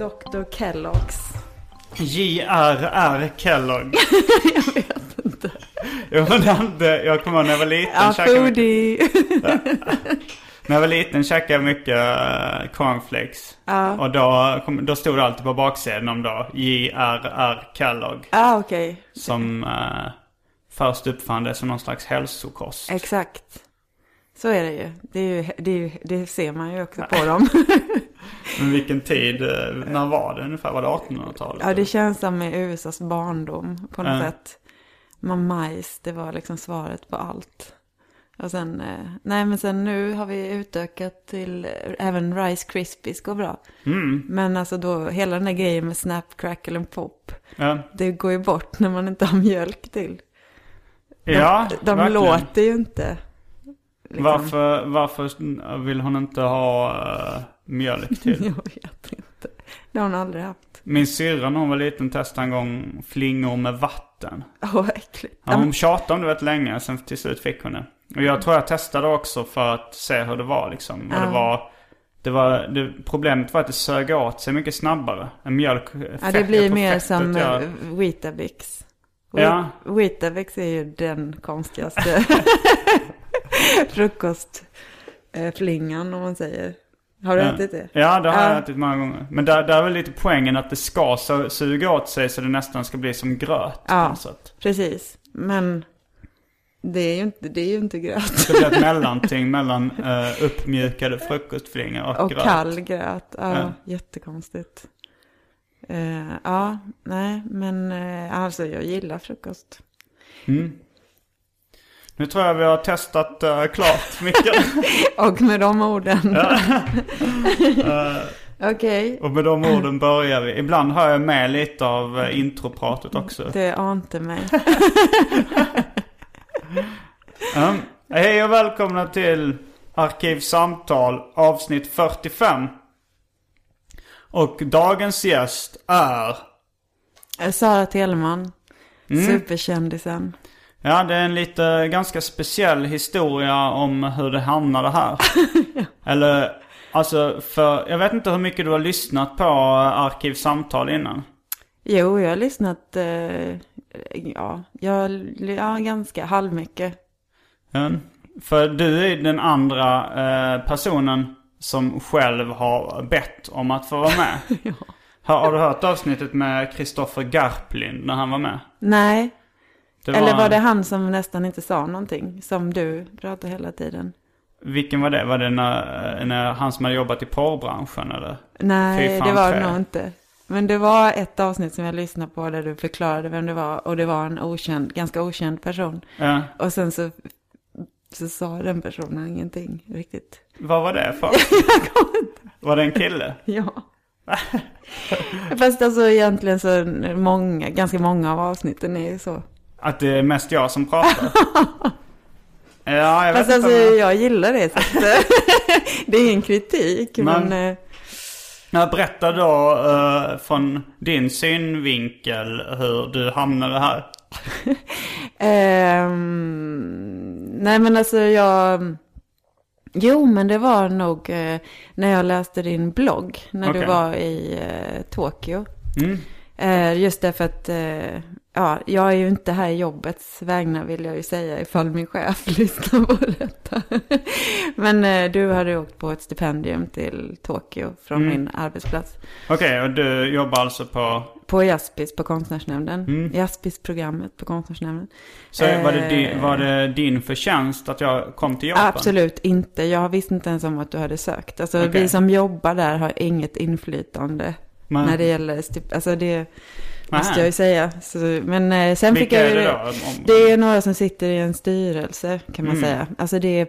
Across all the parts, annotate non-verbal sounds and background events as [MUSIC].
Dr. Kellogg's. J.R.R. Kellogg. [LAUGHS] jag vet inte. Jo, men jag kommer ihåg när jag var liten. Ja, foodie. När jag var liten käkade jag mycket uh, cornflakes. Och då, då stod det alltid på baksidan om då J.R.R. Kellogg. ah, okej. Som uh, först uppfann det som någon slags hälsokost. Exakt. Så är det ju. Det, är ju, det, är ju, det ser man ju också på [LAUGHS] dem. Men vilken tid, uh, när var det ungefär? Var det 1800-talet? ja, det känns som i USAs barndom på något Ja. sätt. Men majs, det var liksom svaret på allt. Och sen, eh, nej men sen nu har vi utökat till eh, även Rice Krispies går bra. Mm. Men alltså då, hela den där grejen med Snap, Crackle and Pop. Ja, Det går ju bort när man inte har mjölk till. De, ja de verkligen. låter ju inte. liksom. Varför, varför vill hon inte ha mjölk till? [LAUGHS] Jag vet inte. Det har hon aldrig haft. Min syrra när hon var liten testade en gång flingor med vatten. Åh, vad äckligt. Ja, hon tjatade om det rätt länge, sen till slut fick hon det. Och jag tror jag testade också för att se hur det var liksom. Och det var, det var, det, problemet var att det sög åt sig mycket snabbare. En mjölk, Ja, det blir mer som gör- eh, Weetabix. Ja. Wheat- Weetabix är ju den konstigaste [LAUGHS] [LAUGHS] frukostflingan om man säger. Har du ätit det? Ja, det har jag Ja. ätit många gånger. Men där, där är väl lite poängen att det ska su- suga åt sig så det nästan ska bli som gröt. Ja. Precis. Men det är ju inte, det är ju inte gröt. Det blir ett mellanting mellan uh, uppmjukade frukostflingor och, Och gröt. kall gröt. Ja, Ja. jättekonstigt. Eh, ja, nej, men eh, alltså jag gillar frukost. Mm. Nu tror jag vi har testat uh, klart [LAUGHS] mycket. Och med de orden. [LAUGHS] Okej, och med de orden börjar vi. Ibland har jag med lite av uh, intropratet också. det ante mig. [LAUGHS] Um, hej och välkomna till Arkivsamtal avsnitt 45. Och dagens gäst är... Eh, Sara Teleman, Mm. superkändisen. Ja, det är en lite ganska speciell historia om hur det hamnade här. [LAUGHS] Eller, alltså för, jag vet inte hur mycket du har lyssnat på Arkivsamtal innan. Jo, jag har lyssnat, eh, ja, jag, ja, ganska halvmycket. Ja. För du är den andra eh, personen som själv har bett om att få vara med. [LAUGHS] har, har du hört avsnittet med Kristoffer Garplind när han var med? Nej, Det eller var det han som nästan inte sa någonting? Som du pratade hela tiden. Vilken var det? Var det när, när han som hade jobbat i porrbranschen eller? Nej, det var det nog inte. Men det var ett avsnitt som jag lyssnade på där du förklarade vem det var. Och det var en okänd, ganska okänd person. Ja. Och sen så, så sa den personen ingenting riktigt. Vad var det för? [LAUGHS] var det en kille? [LAUGHS] Ja. Fast alltså egentligen så många, ganska många av avsnitten är ju så. Att det är mest jag som pratar? [LAUGHS] ja, jag vet Fast inte. alltså jag- jag gillar det. Så att, [LAUGHS] det är ingen kritik. Men, Men- eh, berätta då eh, från din synvinkel hur du hamnade här. [LAUGHS] Ehm, nej men alltså jag... Jo men det var nog eh, när jag läste din blogg. När Okej. du var i eh, Tokyo. Mm. Eh, just därför att eh, ja, jag är ju inte här i jobbets vägnar vill jag ju säga ifall min chef [LAUGHS] lyssnar på detta. Men eh, du hade åkt på ett stipendium till Tokyo från Mm. min arbetsplats. Okej, och du jobbar alltså på... På Jaspis på Konstnärsnämnden. Mm. Jaspis-programmet på Konstnärsnämnden. Så var, det din, Eh. var det din förtjänst att jag kom till Japan? Absolut inte. Jag visste inte ens om att du hade sökt. Alltså Okej. vi som jobbar där har inget inflytande Men, när det gäller, stip- alltså det måste jag ju säga. Så, men eh, sen fick Vilka jag är ju det då? Om- Det är några som sitter i en styrelse kan man Mm. säga. Alltså det är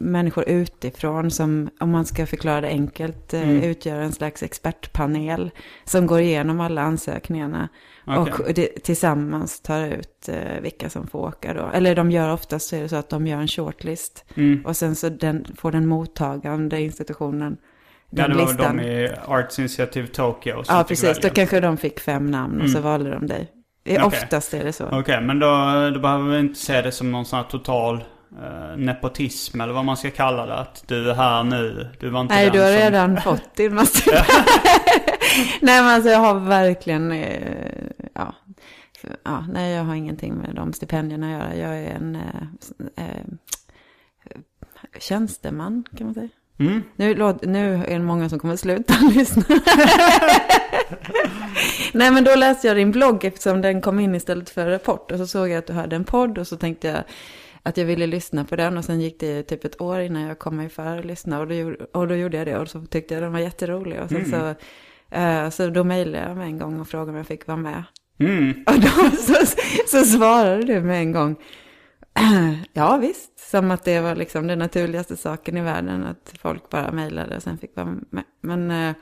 människor utifrån som, om man ska förklara det enkelt, eh, Mm. utgör en slags expertpanel som går igenom alla ansökningarna. Okej. Och det, tillsammans tar ut eh, vilka som får åka då. Eller de gör oftast så är det så att de gör en shortlist. Mm. Och sen så den, får den mottagande institutionen Ja, det var listan. de i Arts Initiative Tokyo Ja, precis. Då kanske de fick fem namn och så Mm. valde de dig. Okej. Oftast är det så. Okej, men då, då behöver vi inte se det som någon sån här total eh, nepotism eller vad man ska kalla det. Att du är här nu. Du var inte Nej, du har som... redan [LAUGHS] fått din massa. [LAUGHS] nej, men alltså jag har verkligen, eh, ja, ja, nej, jag har ingenting med de stipendierna att göra. Jag är en eh, eh, tjänsteman, kan man säga. Mm. Nu, nu är det många som kommer att sluta [LAUGHS] lyssna. [LAUGHS] Nej men då läste jag din blogg eftersom den kom in istället för rapport. Och så såg jag att du hade en podd och så tänkte jag att jag ville lyssna på den. Och sen gick det typ ett år innan jag kom mig för att lyssna. Och då, gjorde- och då gjorde jag det och så tyckte jag den var jätterolig. Och sen Mm. så, eh, så då mejlade jag med en gång och frågade om jag fick vara med. Mm. Och då [LAUGHS] så, så svarade du med en gång. [CLEARS THROAT] Ja visst, som att det var liksom den naturligaste saken i världen. Att folk bara mejlade och sen fick vara med. Men eh,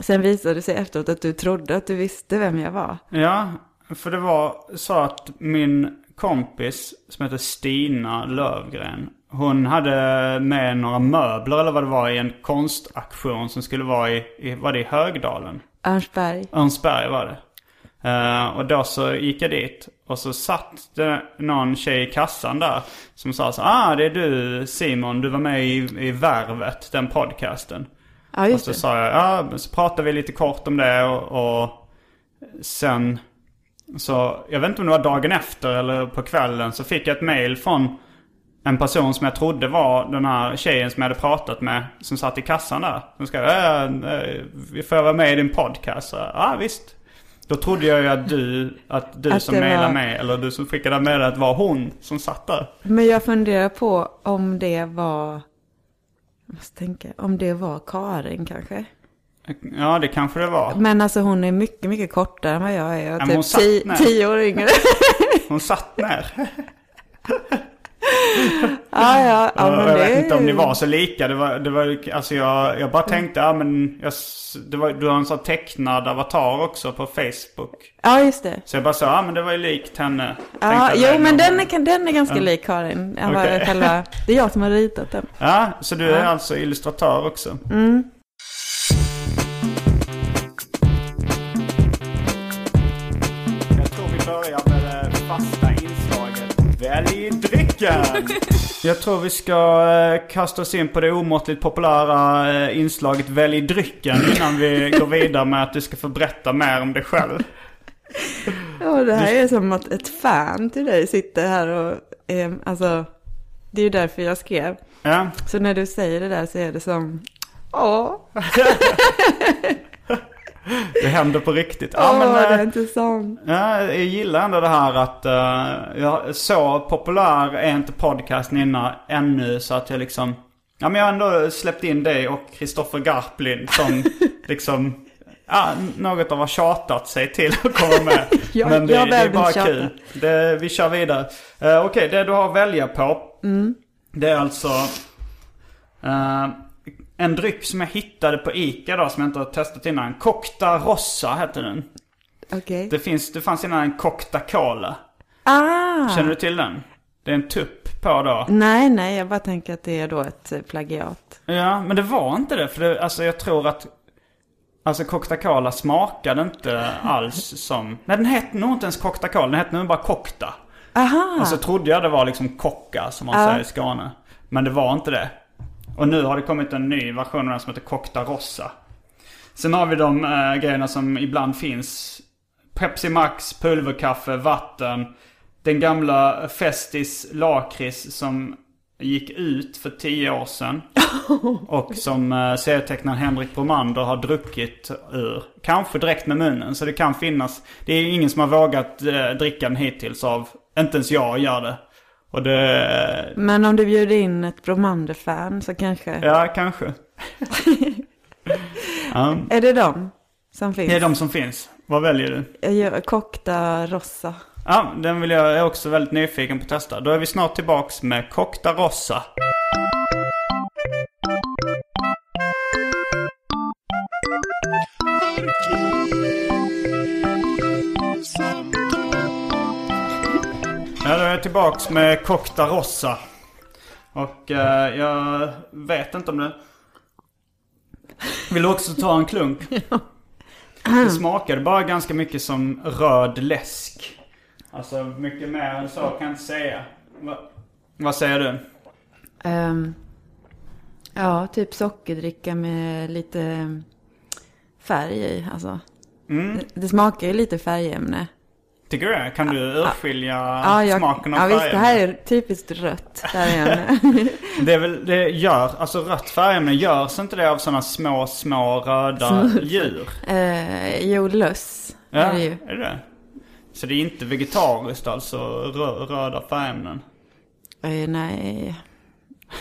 sen visade det sig efteråt att du trodde att du visste vem jag var. Ja, för det var så att min kompis som heter Stina Lövgren. Hon hade med några möbler eller vad det var i en konstaktion som skulle vara i, i var det i Högdalen? Örnsberg. Örnsberg var det. Eh, och då så gick jag dit och så satt det någon tjej i kassan där som sa så ah det är du Simon, du var med i, i Värvet, den podcasten. Ja Och just så det. sa jag, ja, så pratade vi lite kort om det och, och sen så, jag vet inte om det var dagen efter eller på kvällen så fick jag ett mail från en person som jag trodde var den här tjejen som jag hade pratat med som satt i kassan där. Som skrev, äh, får jag vara med i din podcast? Så, Ja visst. Då trodde jag ju att du, att du Att som mejlade var- mig eller du som skickade meddelandet var hon som satt där. Men jag funderar på om det var, jag måste tänka, om det var Karin kanske. Ja det kanske det var. Men alltså hon är mycket, mycket kortare än vad jag är. Men hon typ tio, tio år yngre. Hon satt ner. [LAUGHS] ja, ja, ja, men jag det vet inte om ni var så lika. Det var, det var, alltså jag, jag bara tänkte, ja men jag, det var, du har en sån tecknad avatar också på Facebook. Ja, just det. Så jag bara sa, ja men det var ju likt henne. Ja, jo, men den är, den är ganska lik Karin. Jag Okej. själva, [LAUGHS] det är jag som har ritat den. Ja, så du är Ja. alltså illustratör också. Mm. Jag tror vi börjar med det fasta inslaget. Välj drycken! Jag tror vi ska eh, kasta oss in på det omåttligt populära eh, inslaget Välj drycken innan vi går vidare med att du ska få berätta mer om dig själv. Ja, det här är som att ett fan till dig sitter här och, eh, alltså, det är ju därför jag skrev. Ja, Så när du säger det där så är det som, åh, [LAUGHS] det händer på riktigt. Ja, åh, men, det är eh, inte sant. Ja, jag gillar ändå det här att uh, jag, så populär är inte podcasten innan ännu så att jag liksom... Ja men jag har ändå släppt in dig och Kristoffer Garplind som [LAUGHS] liksom... Ja, något av har tjatat sig till att komma med. [LAUGHS] Ja, men det, jag det är bara tjata. kul. Det, vi kör vidare. Uh, Okej, det du har att välja på. Mm. Det är alltså... eh, en dryck som jag hittade på Ica då som jag inte har testat innan. Cocta Rossa heter den. Okej. Det, finns, det fanns innan en Cocta Cola. Ah! Känner du till den? Det är en tupp på då. Nej, nej, jag bara tänker att det är då ett eh, plagiat. Ja, men det var inte det. För det, alltså jag tror att Alltså Coca-Cola smakade inte alls som... Nej den hette nog inte ens Coca-Cola, den hette nog bara Cockta. Aha! Och så trodde jag det var liksom Kocka som man Ja. säger i Skåne. Men det var inte det. Och nu har det kommit en ny version av den som heter Cockta Rossa. Sen har vi de äh, grejerna som ibland finns. Pepsi Max, pulverkaffe, vatten. Den gamla Festis lakrits som gick ut för tio år sedan. [LAUGHS] Och som äh, serietecknaren Henrik Bromander har druckit ur. Kanske direkt med munnen. Så det kan finnas. Det är ingen som har vågat äh, dricka den hittills av. Inte ens jag gör det. Och det... Men om du bjuder in ett Bromander-fan så kanske... Ja, kanske. [LAUGHS] ja, Är det de som finns? det är de som finns. Vad väljer du? Jag Cockta Rossa. Ja, den vill jag, jag är också väldigt nyfiken på att testa. Då är vi snart tillbaks med Cockta Rossa. Ja, då är jag tillbaks med Cockta Rossa. Och eh, jag vet inte om det... Vill du också ta en klunk? [LAUGHS] Det smakade bara ganska mycket som röd läsk. Alltså mycket mer än så kan jag inte säga. Va, vad säger du? Ehm, ja, typ sockerdricka med lite färg i. Alltså. Mm. Det, det smakar ju lite färgämne. Tycker du det? Kan du urskilja Ja, jag, smaken av ja visst, färgen? det här är typiskt rött färgämne. [LAUGHS] Det är väl, det gör, alltså rött färgämne, görs inte det av sådana små, små röda djur? [LAUGHS] eh, jo, löss Ja, är det ju. är det? Så det är inte vegetariskt alltså, rö, röda färgämnen? Eh, nej.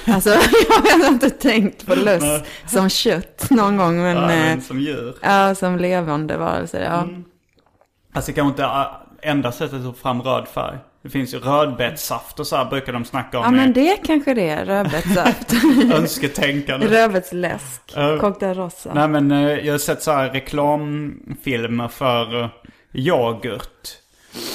Alltså, [LAUGHS] jag har inte tänkt på löss som kött någon gång. Men, Ja, eh, men som djur. ja, som levande varelser. Ja. Mm. Alltså kanske inte enda sättet att få fram röd färg. Det finns ju rödbetssaft och så här brukar de snacka om ja, men det kanske det är. Rödbetssaft. [LAUGHS] önsketänkande. Rödbetsläsk. Ja. Cocktail rosa. Nej men eh, jag har sett så här reklamfilmer för eh, yoghurt.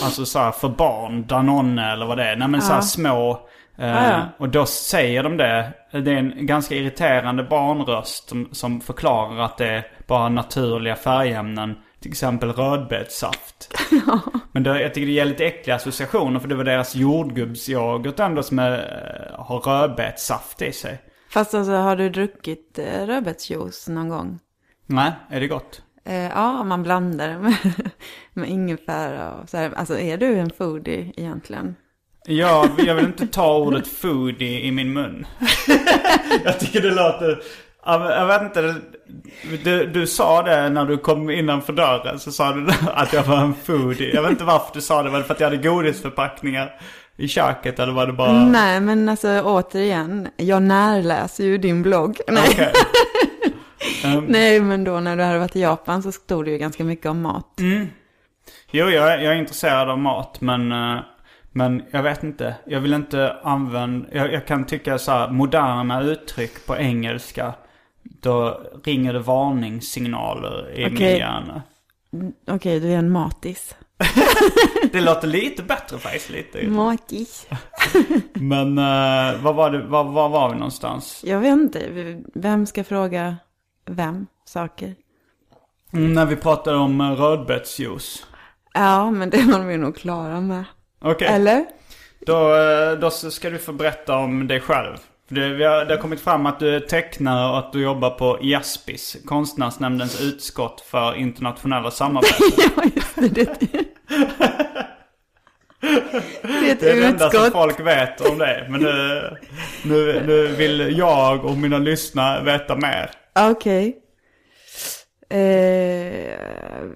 Alltså så här för barn, Danone eller vad det är. Nej men så här små. Ja, ja. Och då säger de det. Det är en ganska irriterande barnröst som, som förklarar att det är bara naturliga färgämnen. Till exempel rödbetssaft. [LAUGHS] Men det, jag tycker det ger lite äckliga associationer för det var deras jordgubbsyoghurt ändå som är, eh, har rödbetssaft i sig. Fast alltså, har du druckit eh, rödbetsjuice någon gång? Nej, är det gott? Eh, ja, man blandar med, [LAUGHS] med ingefära och så här. Alltså, är du en foodie egentligen? Ja, jag vill inte ta ordet foodie i min mun. [LAUGHS] jag tycker det låter... Jag vet inte. Du, du sa det när du kom innanför dörren. Så sa du [LAUGHS] att jag var en foodie. Jag vet inte varför du sa det. Var det för att jag hade godisförpackningar i köket? Eller var det bara... Nej, men alltså återigen, jag närläser ju din blogg. Nej, Okej. Ehm, [LAUGHS] Nej men då när du hade varit i Japan så stod det ju ganska mycket om mat. Mm. Jo, jag, är- jag är intresserad av mat. Men, eh, men jag vet inte. Jag vill inte använda... Jag, jag kan tycka så här moderna uttryck på engelska. Då ringer det varningssignaler i min Okej. hjärna. Okej, du är en matis. [LAUGHS] Det låter lite bättre faktiskt. Lite. Matis. [LAUGHS] Men uh, vad var det, var, var var vi någonstans? Jag vet inte, vem ska fråga vem saker? Mm, när vi pratade om uh, rödbetsjuice. Ja, men det var vi nog klara med. Okej, Eller? då, eh, då ska du få berätta om dig själv. Det, vi har, det har kommit fram att du är tecknare och att du jobbar på IASPIS, Konstnärsnämndens utskott för internationella samarbeten. [LAUGHS] ja, just det. Det, det är ett Det är det enda som folk vet om det. Men nu, nu, nu vill jag och mina lyssnare veta mer. Okej. Eh,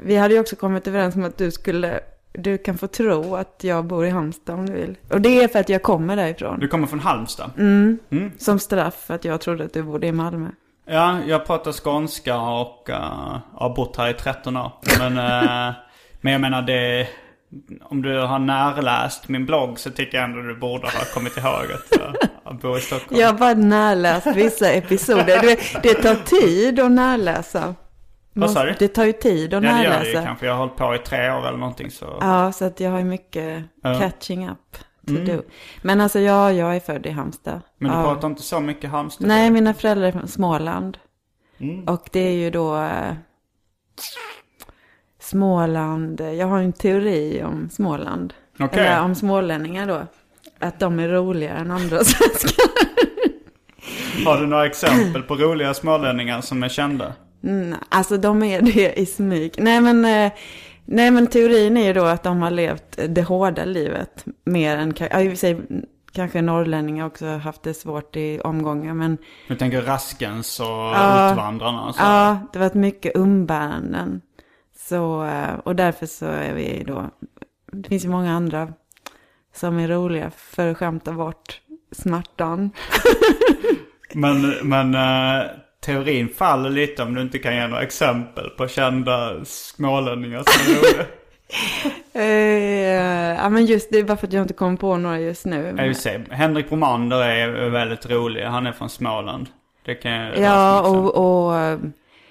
vi hade ju också kommit överens om att du skulle, du kan få tro att jag bor i Halmstad om du vill. Och det är för att jag kommer därifrån. Du kommer från Halmstad. Mm. Mm. Som straff för att jag trodde att du bodde i Malmö. Ja, jag pratar skånska och uh, har bott här i 13 år. Men, eh, [LAUGHS] men jag menar det... Om du har närläst min blogg så tycker jag ändå du borde ha kommit ihåg att jag, jag bor i Stockholm. Jag har bara närläst vissa episoder. Du vet, det tar tid att närläsa. Vad sa du? Det tar ju tid att Ja, det gör det ju närläsa. kanske. Jag har hållit på i tre år eller någonting så... Ja, så att jag har ju mycket Ja. catching up to Mm. do. Men alltså ja, jag är född i Halmstad. Men du ja. pratar inte så mycket Halmstad? Nej, mina föräldrar är från Småland. Mm. Och det är ju då, eh, Småland. Jag har en teori om Småland. Okej. Eller om smålänningar då. Att de är roligare än andra [LAUGHS] svenskar. Har du några exempel på roliga smålänningar som är kända? Mm, alltså de är det i smyg. Nej men, eh, nej men teorin är ju då att de har levt det hårda livet. Mer än, ja, i och för sig kanske norrlänningar också haft det svårt i omgångar. Men Du tänker Raskens och Ja. Utvandrarna så? ja, det har varit mycket umbäranden. Så, eh, och därför så är vi då, det finns ju många andra som är roliga för att skämta bort smärtan. [LAUGHS] Men, men eh, teorin faller lite om du inte kan ge några exempel på kända smålänningar som är roliga. [LAUGHS] Eh, ja men just det är bara för att jag inte kommer på några just nu. Vill säga, Henrik Bromander är väldigt rolig. Han är från Småland. Det kan jag Ja, och, och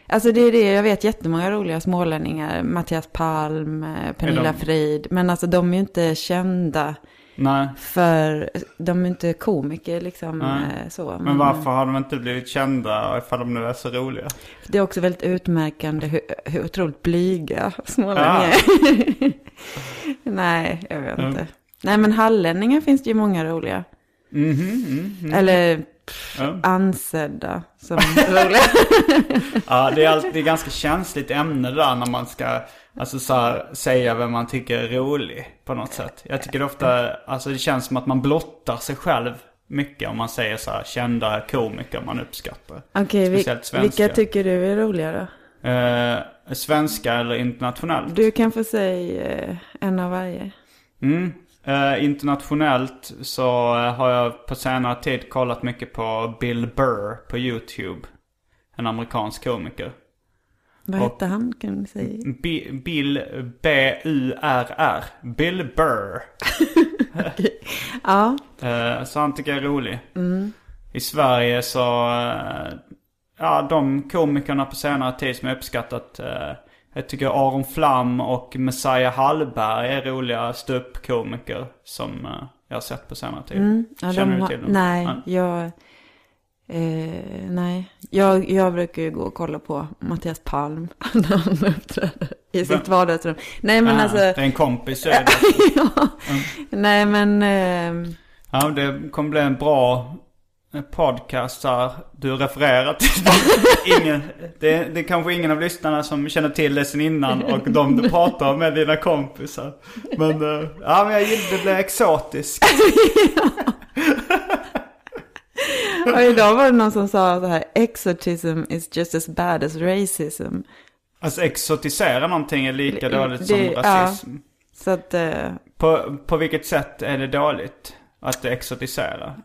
alltså det är det, jag vet jättemånga roliga smålänningar. Mattias Palm, eh, Pernilla de- Frid. Men alltså de är ju inte kända Nej, för, de är inte komiker liksom Nej. eh, så. men varför har de inte blivit kända ifall de nu är så roliga? Det är också väldigt utmärkande hur, hur otroligt blyga smålänningar Ja. är. [LAUGHS] Nej, jag vet Mm. inte. Nej, men hallänningar finns det ju många roliga. Mm, mm. Eller pff, Ja. ansedda som [LAUGHS] roliga. Ja, det är alltid ganska känsligt ämne där när man ska alltså, så här, säga vem man tycker är rolig på något sätt. Jag tycker det ofta, alltså det känns som att man blottar sig själv mycket om man säger så här kända komiker man uppskattar. Okej, svenska. vilka tycker du är roliga då? Eh, svenska eller internationellt? Du kan få säga eh, en av varje. Mm. Eh, internationellt så har jag på senare tid kollat mycket på Bill Burr på YouTube. En amerikansk komiker. Vad hette han? Kan du säga? B- Bill B-U-R-R. [LAUGHS] Bill Burr. Ja, Eh, så han tycker jag är rolig. Mm. I Sverige så, eh, ja de komikerna på senare tid som jag uppskattat. eh, jag tycker Aron Flam och Messiah Hallberg är roliga ståuppkomiker som jag har sett på senare tid. mm. ja Känner du till dem? Nej, Ja. jag... Eh, nej, jag, jag brukar ju gå och kolla på Mattias Palm [LAUGHS] när han uppträder i sitt vardagsrum. Nej men Ah, alltså, Det är en kompis. är [LAUGHS] det. ja. nej men, eh, Ja, det kommer bli en bra podcast här. Du refererar till [LAUGHS] ingen, det, det är kanske ingen av lyssnarna som känner till det sen innan och de du pratar med dina kompisar. Men, eh, ja men jag gillar det blir exotiskt. Och idag var det någon som sa så här, exotism is just as bad as racism. Alltså exotisera någonting är lika Det- dåligt som det- ja. rasism. Så att, eh, På, på vilket sätt är det dåligt att exotisera?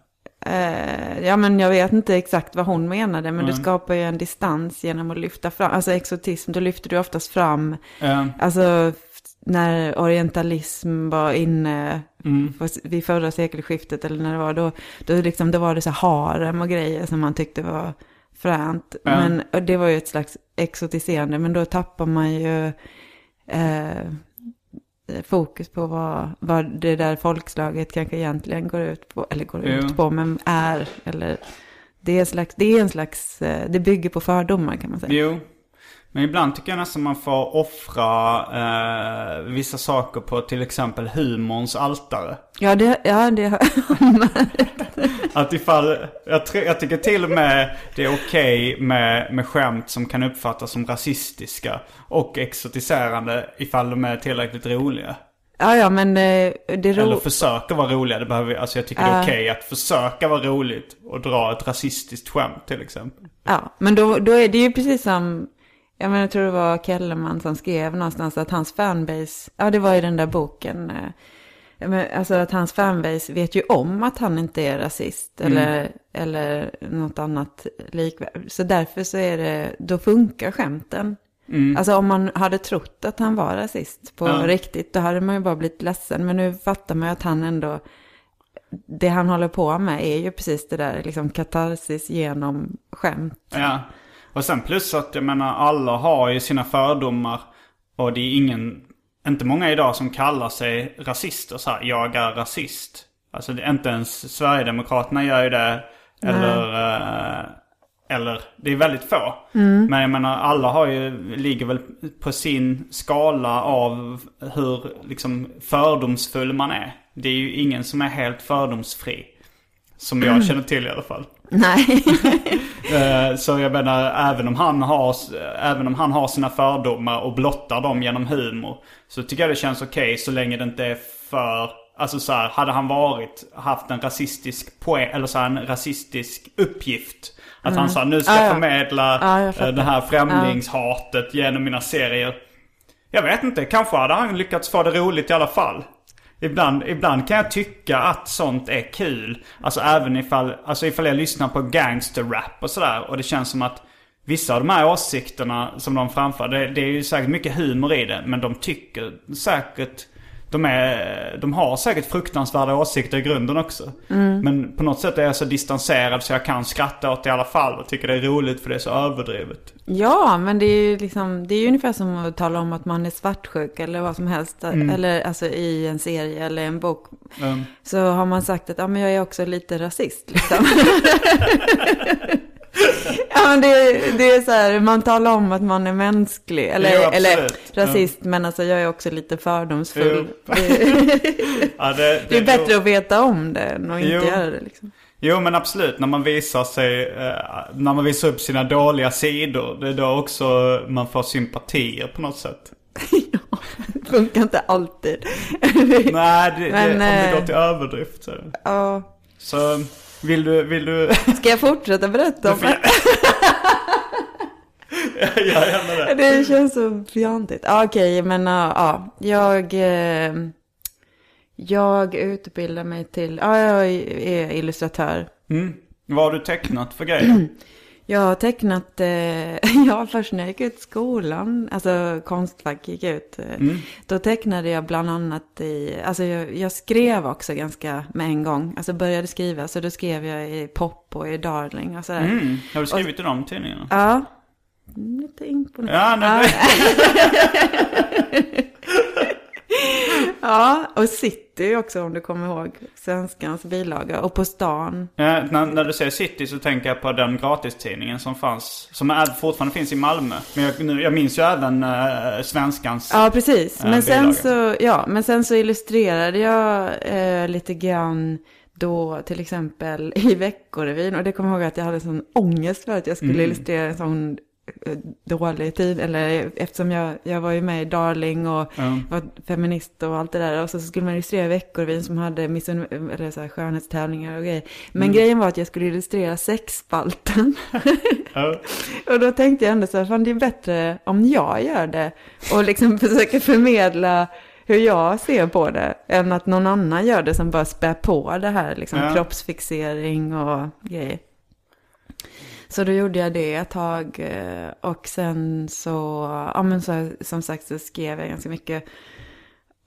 Eh, ja, men jag vet inte exakt vad hon menade, men Mm. du skapar ju en distans genom att lyfta fram, alltså exotism, då lyfter du oftast fram, Eh, alltså när orientalism var inne mm, vid förra sekelskiftet eller när det var, då, då, liksom, då var det så harem och grejer som man tyckte var fränt. Ja. Men det var ju ett slags exotiserande, men då tappar man ju eh, fokus på vad, vad det där folkslaget kanske egentligen går ut på, eller går ut på, men är, eller det är, slags, det är en slags, eh, det bygger på fördomar kan man säga. Jo. Men ibland tycker jag nästan man får offra eh, vissa saker på till exempel humorns altare. Ja, det, ja, det har [LAUGHS] Att ifall, jag, jag tycker till och med det är okej med, med skämt som kan uppfattas som rasistiska och exotiserande ifall de är tillräckligt roliga. Ja, ja, men eh, det Eller ro... försöka vara roliga. Det behöver, alltså jag tycker det är okej att försöka vara roligt och dra ett rasistiskt skämt till exempel. Ja, men då, då är det ju precis som, jag, menar, jag tror det var Kellerman som skrev någonstans att hans fanbase, ja det var i den där boken, eh, men, alltså att hans fanbase vet ju om att han inte är rasist eller, eller något annat likvärdigt. Så därför så är det, då funkar skämten. Alltså om man hade trott att han var rasist på Ja. riktigt, då hade man ju bara blivit ledsen. Men nu fattar man ju att han ändå, det han håller på med är ju precis det där, liksom katarsis genom skämt. Ja. Och sen plus att jag menar alla har ju sina fördomar. Och det är ingen, inte många idag som kallar sig rasister så här, jag är rasist. Alltså inte ens Sverigedemokraterna gör ju det. Eller, eh, Eller det är väldigt få. Men jag menar alla har ju, ligger väl på sin skala av hur liksom fördomsfull man är. Det är ju ingen som är helt fördomsfri. Som jag [CLEARS THROAT] känner till i alla fall. Nej. [LAUGHS] Eh, Så jag menar, även om, han har, även om han har sina fördomar och blottar dem genom humor. Så tycker jag det känns okej så länge det inte är för... Alltså så här, hade han varit, haft en rasistisk poäng, eller så här, en rasistisk uppgift. Att han sa nu ska Ja, jag ja. förmedla Ja, jag eh, det här främlingshatet genom mina serier. Jag vet inte, kanske hade han lyckats få det roligt i alla fall. Ibland, ibland kan jag tycka att sånt är kul. Alltså även ifall, alltså ifall jag lyssnar på gangsterrap och sådär. Och det känns som att vissa av de här åsikterna som de framför, det, det är ju säkert mycket humor i det. Men de tycker säkert, de, är, de har säkert fruktansvärda åsikter i grunden också. Men på något sätt är jag så distanserad så jag kan skratta åt det i alla fall. Och tycker det är roligt för det är så överdrivet. Ja, men det är ju liksom, det är ungefär som att tala om att man är svartsjuk eller vad som helst. Eller alltså i en serie eller en bok. Mm. Så har man sagt att ja, men jag är också lite rasist liksom. [LAUGHS] [LAUGHS] ja, men det, det är så här, man talar om att man är mänsklig. Eller, Jo, eller rasist, men alltså jag är också lite fördomsfull. Jo. [LAUGHS] Det, Ja, det, det är bättre att veta om det än att inte Jo. göra det liksom. Jo men absolut, när man visar sig, eh, när man visar upp sina dåliga sidor. Det är då också man får sympatier på något sätt. [LAUGHS] ja, det funkar inte alltid. [LAUGHS] Nej, det, det, Men, om det eh, går till överdrift så. ja. Så vill du, vill du, [LAUGHS] Ska jag fortsätta berätta om det? jag gärna det. Det känns så fjantigt. Ja, Okej, men ja, ja, jag, eh, jag utbildar mig till, ja, jag är illustratör. Mm. Vad har du tecknat för grejer? [CLEARS THROAT] Jag har tecknat, eh, [LAUGHS] ja först när jag gick ut skolan, alltså Konstfack gick ut, eh, Mm. då tecknade jag bland annat i, alltså jag, jag skrev också ganska med en gång, alltså började skriva, så då skrev jag i Pop och i Darling och sådär. Mm. Har du skrivit i de tidningarna? Ja, lite imponerande. Ja, nej, [LAUGHS] [LAUGHS] Ja, och City också om du kommer ihåg. Svenskans bilaga. Och På stan. Ja, när, när du säger City så tänker jag på den gratistidningen som fanns. Som är, fortfarande finns i Malmö. Men jag, nu, jag minns ju även uh, Svenskans. Ja, precis. Eh, Men sen, så, ja, men sen så illustrerade jag eh, lite grann då till exempel i Veckorevyn. Och det kommer jag ihåg att jag hade sån ångest för att jag skulle Mm. illustrera en sån eh, dålig tid. Eller eftersom jag, jag var ju med i Darling och Ja. var feminist och allt det där. Och så skulle man illustrera Veckorevyn som hade miss, eller så här, skönhetstävlingar och grejer. Men Mm. grejen var att jag skulle illustrera sexspalten. [LAUGHS] Ja. Och då tänkte jag ändå så här, fan det är bättre om jag gör det. Och liksom [LAUGHS] försöker förmedla hur jag ser på det. Än att någon annan gör det som bara spär på det här, liksom kroppsfixering och grejer. Så då gjorde jag det ett tag. eh, Och sen så, ja men så, som sagt så skrev jag ganska mycket.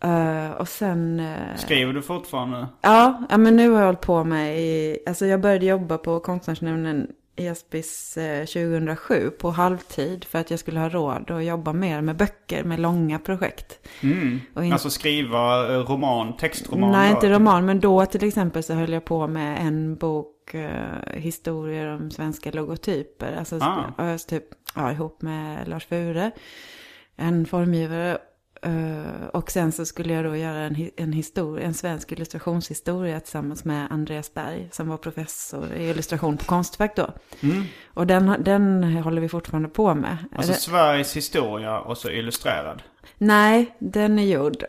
Eh, Och sen... eh, Skriver du fortfarande? Ja, ja, men nu har jag hållit på med i, alltså jag började jobba på Konstnärsnämnden i Aspis eh, 2007 på halvtid för att jag skulle ha råd att jobba mer med böcker, med långa projekt. Mm. Och in- Alltså skriva eh, roman, textroman? Nej, då? inte roman, men då till exempel så höll jag på med en bok, eh, historier om svenska logotyper. Alltså ah. typ, ja, ihop med Lars Fure, en formgivare. Eh, och sen så skulle jag då göra en, en, historia, en svensk illustrationshistoria tillsammans med Andreas Berg som var professor i illustration på Konstfack då. Mm. Och den, den håller vi fortfarande på med. Alltså Det- Sveriges historia och så illustrerad. Nej, den är gjord.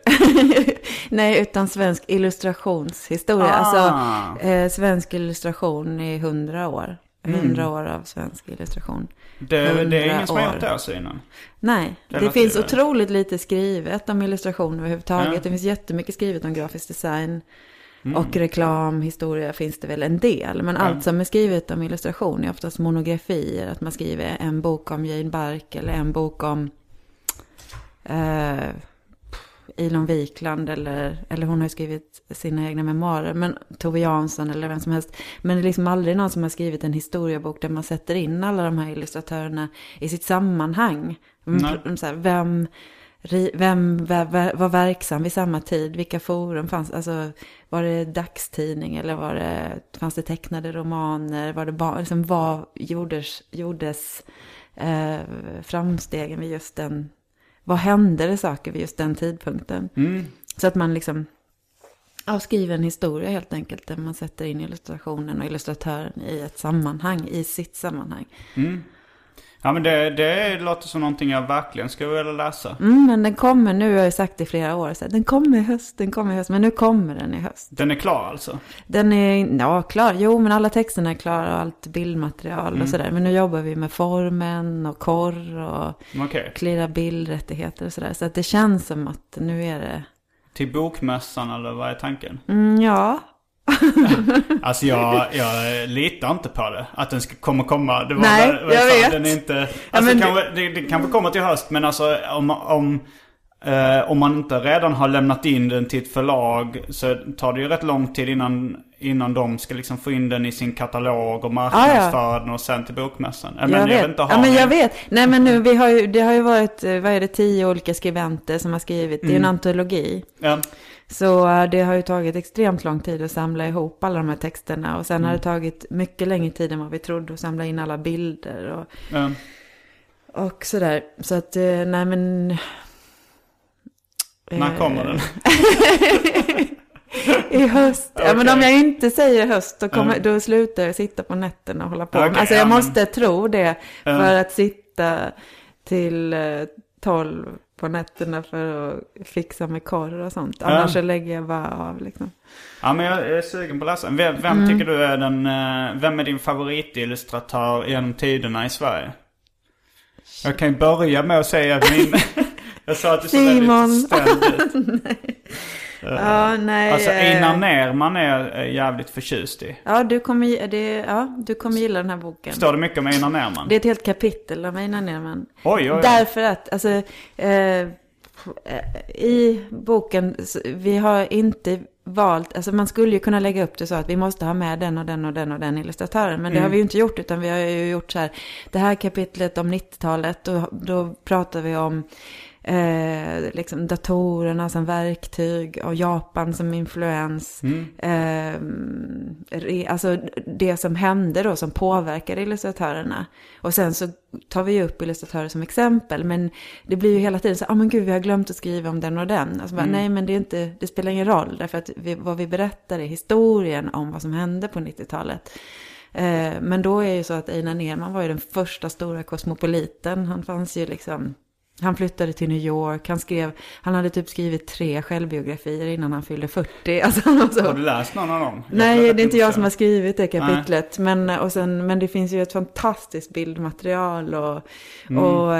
[LAUGHS] Nej, utan svensk illustrationshistoria. Ah. Alltså eh, svensk illustration i hundra år. Mm. Hundra år av svensk illustration. Det, det är ingen som har gjort det alltså innan. Nej, det Relativt, finns eh. otroligt lite skrivet om illustration överhuvudtaget. Ja. Det finns jättemycket skrivet om grafisk design. Mm. Och reklam, historia finns det väl en del. Men Ja. allt som är skrivet om illustration är oftast monografier. Att man skriver en bok om Jane Bark eller en bok om eh, Elon Wikland. Eller, eller hon har skrivit sina egna memoarer. Men Tove Jansson eller vem som helst. Men det är liksom aldrig någon som har skrivit en historiebok där man sätter in alla de här illustratörerna i sitt sammanhang. Mm. Så här, vem, vem var, verksam vid samma tid? Vilka forum fanns? Alltså, var det dagstidning eller var det, fanns det tecknade romaner? Var det bara, liksom, vad gjordes, gjordes eh, framstegen vid just den, vad hände det saker vid just den tidpunkten? Mm. Så att man liksom ja, skriver en historia helt enkelt. Där man sätter in illustrationen och illustratören i ett sammanhang, i sitt sammanhang. Mm. Ja men det, det låter som någonting jag verkligen skulle vilja läsa. Mm, men den kommer nu, jag har ju sagt det i flera år, så den kommer i höst, den kommer i höst, men nu kommer den i höst. Den är klar alltså? Den är, ja klar, jo men alla texterna är klara och allt bildmaterial Mm. och sådär. Men nu jobbar vi med formen och korr och klira bildrättigheter och sådär. Så att det känns som att nu är det, Till bokmässan eller vad är tanken? mm, ja. Alltså jag, jag litar inte på det. Att den ska, kommer komma. Det var Nej, väl jag vet. Den är inte... Alltså kanske, det, det kanske kommer till höst men alltså om, om, eh, om man inte redan har lämnat in den till ett förlag så tar det ju rätt lång tid innan, innan de ska liksom få in den i sin katalog och marknadsföra den och sen till bokmässan. Eh, Men jag, vet. inte, har ja, men jag vet. Nej, men nu, vi har ju, det har ju varit, eh, vad är det, tio olika skribenter som har skrivit. Det är Mm. en antologi. Ja. Så eh, det har ju tagit extremt lång tid att samla ihop alla de här texterna. Och sen Mm. har det tagit mycket längre tid än vad vi trodde att samla in alla bilder och, ja. och sådär. Så att, eh, nej men... När eh, kommer den? [LAUGHS] I höst. Ja, men om jag inte säger höst då, kommer, Mm. då slutar jag sitta på nätterna och hålla på. Okej, alltså ja, jag måste tro det. För att sitta till eh, tolv på nätterna för att fixa med korr och sånt. Annars så lägger jag bara av liksom. Ja men jag är sugen på att läsa. Vem, vem Mm. tycker du är den, eh, vem är din favoritillustratör genom tiderna i Sverige? Jag kan ju börja med att säga att min, [LAUGHS] jag sa att du såg väldigt ställd ut. [LAUGHS] Ja, nej. Alltså eh, Einar Nerman är jag jävligt förtjust i. Ja, du kommer, det, ja, du kommer gilla den här boken. Står det mycket om Einar Nerman? Det är ett helt kapitel av Einar Nerman. Oj, oj, oj. Därför att, alltså, eh, i boken, vi har inte valt, alltså man skulle ju kunna lägga upp det så att vi måste ha med den och den och den och den illustratören. Men det Mm. har vi ju inte gjort, utan vi har ju gjort så här, det här kapitlet om 90-talet, då, då pratar vi om eh, liksom datorerna som verktyg och Japan som influens. Mm. Eh, re, alltså det som hände då som påverkade illustratörerna. Och sen så tar vi ju upp illustratörer som exempel. Men det blir ju hela tiden så, ja ah, men gud vi har glömt att skriva om den och den. Alltså bara, nej men det, är inte, det spelar ingen roll. Därför att vi, vad vi berättar är historien om vad som hände på 90-talet. Eh, men då är ju så att Einar Nerman var ju den första stora kosmopoliten. Han fanns ju liksom han flyttade till New York, han skrev, han hade typ skrivit tre självbiografier innan han fyllde 40. [LAUGHS] Alltså han var så, Har du läst någon av dem? Nej, det är inte jag som har skrivit det kapitlet. Men, och sen, men det finns ju ett fantastiskt bildmaterial. Och, Mm. och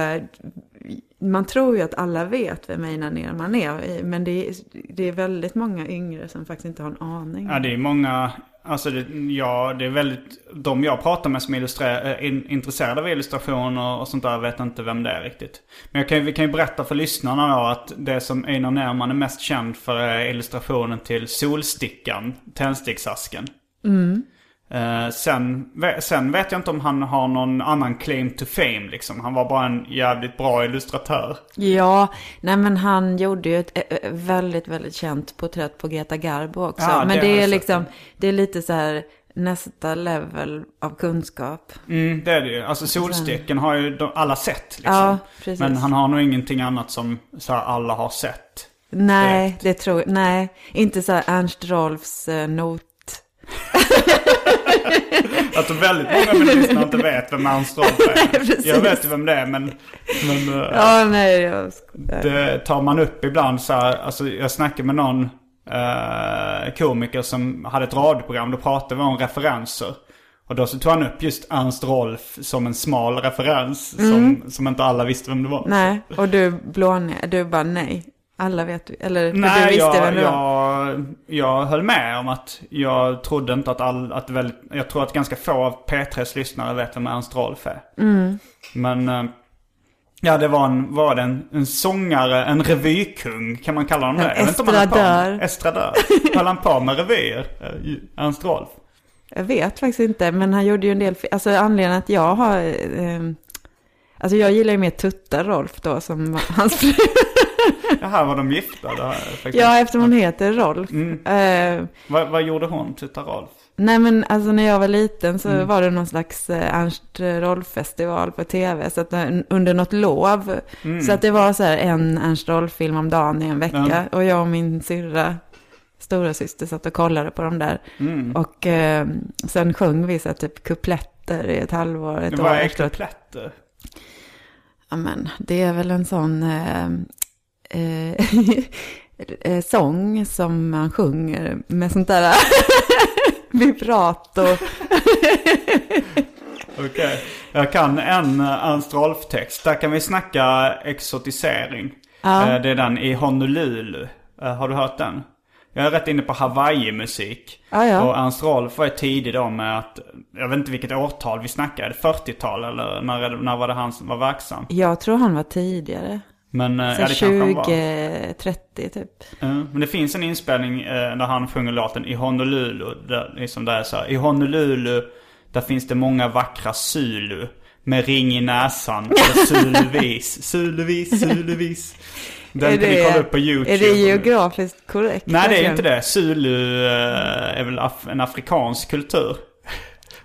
man tror ju att alla vet vem Einar Nerman är. Men det är, det är väldigt många yngre som faktiskt inte har en aning. Ja, det är många, alltså det, ja, det är väldigt, de jag pratar med som är illustre- eh, in, intresserade av illustrationer och, sånt där vet inte vem det är riktigt. Men jag kan, vi kan ju berätta för lyssnarna då att det som Einar Nerman är mest känd för är illustrationen till Solstickan, tändsticksasken. Mm. Eh, sen, sen vet jag inte om han har någon annan claim to fame liksom. Han var bara en jävligt bra illustratör. Ja, nej men han gjorde ju ett eh, eh, väldigt, väldigt känt porträtt på Greta Garbo också. Ja, men det är liksom, det är lite så här nästa level av kunskap. Mm, det är det ju. Alltså Solsticken har ju alla sett liksom. Ja, precis. Men han har nog ingenting annat som så här, alla har sett. Nej, direkt. det tror jag, nej, inte så här Ernst Rolfs eh, not. [LAUGHS] Att [LAUGHS] väldigt många lyssnare inte vet vem Ernst Rolf är. Jag vet ju vem det är men, men eh, Ja, nej, jag skojar. det tar man upp ibland så här. Alltså jag snackade med någon eh, komiker som hade ett radioprogram. Då pratade vi om referenser. Och då så tog han upp just Ernst Rolf som en smal referens. Som, som inte alla visste vem det var. Nej, och du blåner, du bara nej. Alla vet, eller Nej, du visste jag, vem det var. jag, jag höll med om att jag trodde inte att all, att väldigt, jag tror att ganska få av P3s lyssnare vet vem Ernst Rolf är. Mm. Men, eh, ja det var en, var det en, en sångare, en revykung, kan man kalla honom det? En estradör. Estradör. Höll han på med revyer, eh, Ernst Rolf? Jag vet faktiskt inte, men han gjorde ju en del, alltså anledningen att jag har, eh, alltså jag gillar ju mer Tutta Rolf då som hans fru. [LAUGHS] Här var de gifta. Här. Ja, eftersom hon heter Rolf. Mm. Eh, Vad, vad gjorde hon, Tutta Rolf? nej men alltså när jag var liten så Mm. var det någon slags eh, Ernst Rolf-festival på tv. Så att, eh, under något lov. Mm. Så att det var så här en Ernst Rolf-film om dagen i en vecka. Och jag och min syrra, stora syster satt och kollade på dem där. Mm. Och eh, sen sjöng vi så här, typ kupletter i ett halvår, ett år var efteråt. kupletter. Ja, men det är väl en sån eh, eh, [LAUGHS] eh, sång som man sjunger med sånt där [LAUGHS] vibrato. [LAUGHS] Okej. Jag kan en Ernst Rolf-text. Där kan vi snacka exotisering. Ja. Eh, det är den i Honolulu. Eh, har du hört den? Jag är rätt inne på Hawaii-musik. Ja, ja. Och Ernst Rolf var tidig då med att, jag vet inte vilket årtal vi det 40-tal eller när, när var det han som var verksam? Jag tror han var tidigare. Men eh, Så ja, det kanske han var. 20-30 typ. Ja, men det finns en inspelning eh, där han sjunger låten i Honolulu. Där, liksom där är så här, I Honolulu, där finns det många vackra Zulu. Med ring i näsan och [LAUGHS] Zuluvis. Zuluvis, Zuluvis. [LAUGHS] Den Är kan ni det- kolla upp på YouTube. Är det geografiskt korrekt? Nej, det är inte det. Zulu eh, är väl af- en afrikansk kultur.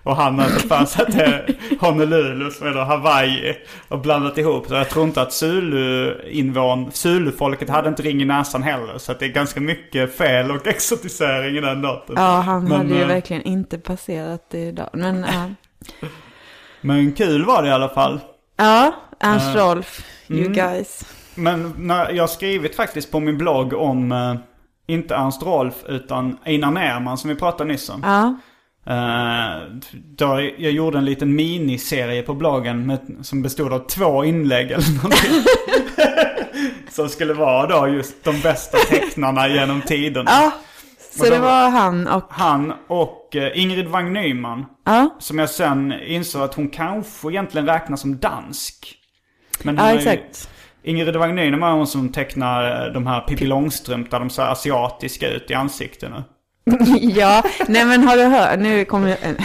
Och han har tagit för sig att det Honolulu då Hawaii och blandat ihop. Så jag tror inte att Zulu-invån, Zulu-folket hade inte ring i näsan heller. Så att det är ganska mycket fel och exotisering i den låten. Ja, han Men, hade ju eh, verkligen inte passerat det idag. Men ja, Men kul var det i alla fall. ja Ernst Ja. Rolf, you Mm. guys. Men när jag har skrivit faktiskt på min blogg om, eh, inte Ernst Rolf, utan Einar Nerman som vi pratade nyss om. Ja, Då jag gjorde en liten miniserie på bloggen med, som bestod av två inlägg eller någonting. [LAUGHS] som skulle vara då just de bästa tecknarna genom tiderna. ja. Så det var han och, Han och eh, Ingrid Wang Nyman. ja, Som jag sen insåg att hon kanske egentligen räknas som dansk. Men ja ju- exakt. Ingrid Wang Nyman är hon som tecknar eh, de här Pippi Långstrump där de ser asiatiska ut i ansiktena. [LAUGHS] ja, nej men har du hört, nu kommer jag, [LAUGHS]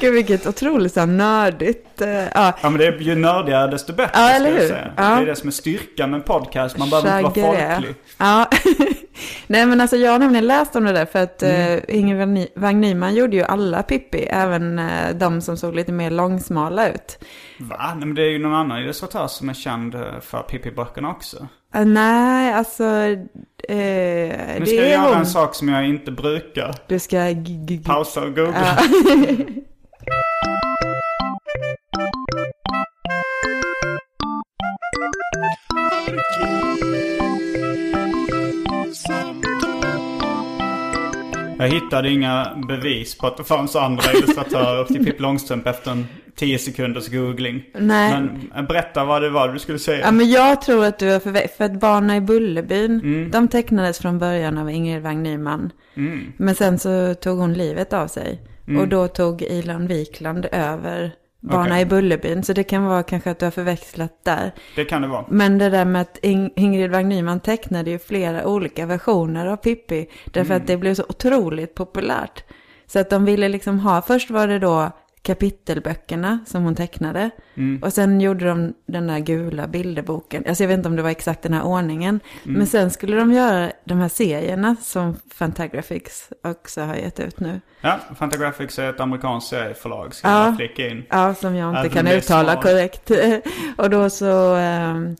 gud vilket otroligt så här nördigt, eh, ja. Ja men det är ju nördigare desto bättre Ja, ska eller jag hur? säga. Ja. Det är det som är styrkan med en podcast. Man behöver inte vara folklig. Ja, [LAUGHS] nej men alltså jag har nämligen läst om det där för att Mm. uh, Inger Wang Ny- Wang Nyman gjorde ju alla Pippi, även eh, de som såg lite mer långsmala ut. Va? Nej, men det är ju någon annan illustratör som är känd eh, för Pippi-böckerna också. Eh, nej, alltså eh, Nu det ska jag göra hon. en sak som jag inte brukar. Du ska... Pausa och googla. Ja. Jag hittade inga bevis på att det fanns andra illustratörer till Pippi Långstrump efter en 10 sekunders googling. Nej. Men eh, berätta vad det var du skulle säga. Ja, men jag tror att du har förväxlat, för att Barna i Bullerbyn, Mm. de tecknades från början av Ingrid Wang Nyman. Mm. Men sen så tog hon livet av sig. Och då tog Ilan Wikland över Barna Okej. i Bullerbyn. Så det kan vara kanske att du har förväxlat där. Det kan det vara. Men det där med att Ing- Ingrid Wang Nyman tecknade ju flera olika versioner av Pippi. Därför Mm. att det blev så otroligt populärt. Så att de ville liksom ha, först var det då kapitelböckerna som hon tecknade. Mm. Och sen gjorde de den där gula bilderboken. Alltså jag vet inte om det var exakt den här ordningen. Mm. Men sen skulle de göra de här serierna som Fantagraphics också har gett ut nu. Ja, Fantagraphics är ett amerikanskt serieförlag. Ska Ja. jag flika in. Ja, som jag inte Även kan uttala smart. korrekt. [LAUGHS] och då så... ehm,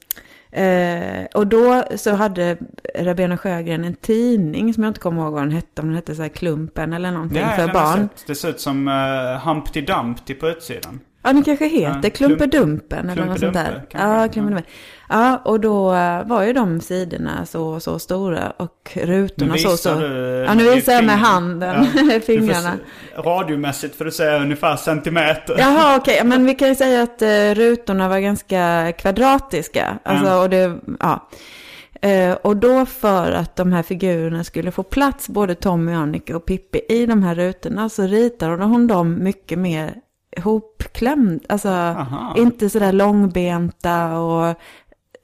eh, och då så hade Rabena Sjögren en tidning som jag inte kommer ihåg vad den hette. Om den hette så här Klumpen eller någonting Ja, för barn. sett. Det ser ut som uh, Humpty Dumpty på utsidan. Ja, den kanske heter Ja, Klumpedumpen eller något sånt där. Ja, Ja. Klumpedumpen. Ja, och då var ju de sidorna så, så stora och rutorna så, så. du Ja, nu visar jag med handen, [LAUGHS] får fingrarna. se- radiomässigt får du säga ungefär centimeter. Jaha, okej. Men vi kan ju säga att eh, rutorna var ganska kvadratiska. Alltså, Mm. och det, ja. Eh, och då för att de här figurerna skulle få plats, både Tommy, Annika och Pippi, i de här rutorna så ritade hon dem mycket mer hopklämd. Alltså Aha. inte sådär långbenta och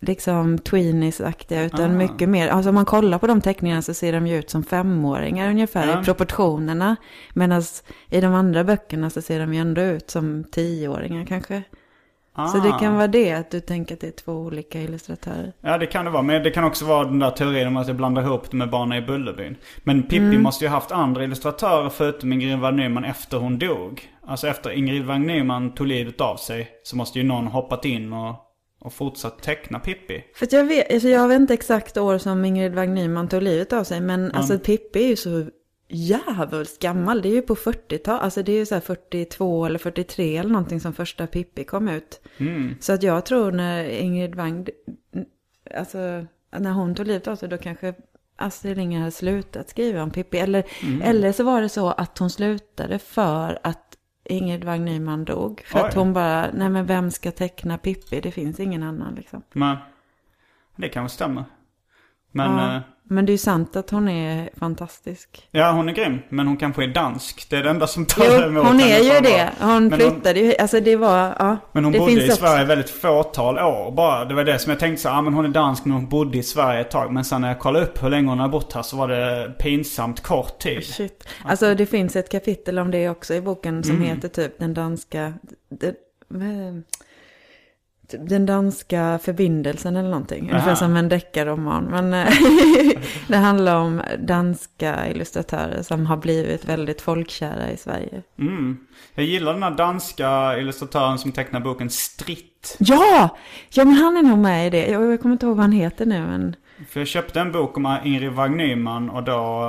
liksom tweenies-aktiga, utan Ah. mycket mer. Alltså om man kollar på de teckningarna så ser de ju ut som femåringar ungefär Ja. i proportionerna. Medan i de andra böckerna så ser de ju ändå ut som tioåringar kanske. Så det Ah. kan vara det, att du tänker att det är två olika illustratörer. Ja det kan det vara. Men det kan också vara den där teorin om att jag blandar ihop det med Barnen i Bullerbyn. Men Pippi Mm. måste ju haft andra illustratörer förutom Ingrid Wang Nyman efter hon dog. Alltså efter Ingrid Wang Nyman tog livet av sig så måste ju någon hoppat in och, och fortsatt teckna Pippi. För jag vet, alltså jag vet inte exakt år som Ingrid Wang Nyman tog livet av sig, men alltså Pippi är ju så jävligt gammal. Det är ju på 40-tal, alltså det är ju så här 42 eller 43 eller någonting som första Pippi kom ut. Mm. Så att jag tror när Ingrid Wang, alltså när hon tog livet av sig, då kanske Astrid Lindgren hade slutat skriva om Pippi. Eller, Mm. eller så var det så att hon slutade för att Ingrid Wang Nyman dog. För att Oj. hon bara, nej men vem ska teckna Pippi? Det finns ingen annan liksom. Men det kanske stämmer. Men Ja. eh, Men det är ju sant att hon är fantastisk. ja hon är grym. Men hon kanske är dansk. Det är det enda som talar emot hon henne är ju det. Hon Men flyttade ju, alltså det var, ja. Men hon det bodde i också- Sverige väldigt fåtal år bara. Det var det som jag tänkte så ja men hon är dansk men hon bodde i Sverige ett tag. Men sen när jag kollade upp hur länge hon har bott här så var det pinsamt kort tid. Shit. Alltså det finns ett kapitel om det också i boken som Mm. heter typ den danska, typ den danska förbindelsen eller någonting. Ungefär Aha. som en deckarroman. Men eh, [LAUGHS] det handlar om danska illustratörer som har blivit väldigt folkkära i Sverige. Mm. Jag gillar den här danska illustratören som tecknar boken Stritt. Ja! Ja men han är nog med i det. Jag, jag kommer inte ihåg vad han heter nu men. För jag köpte en bok om Ingrid Wang Nyman och då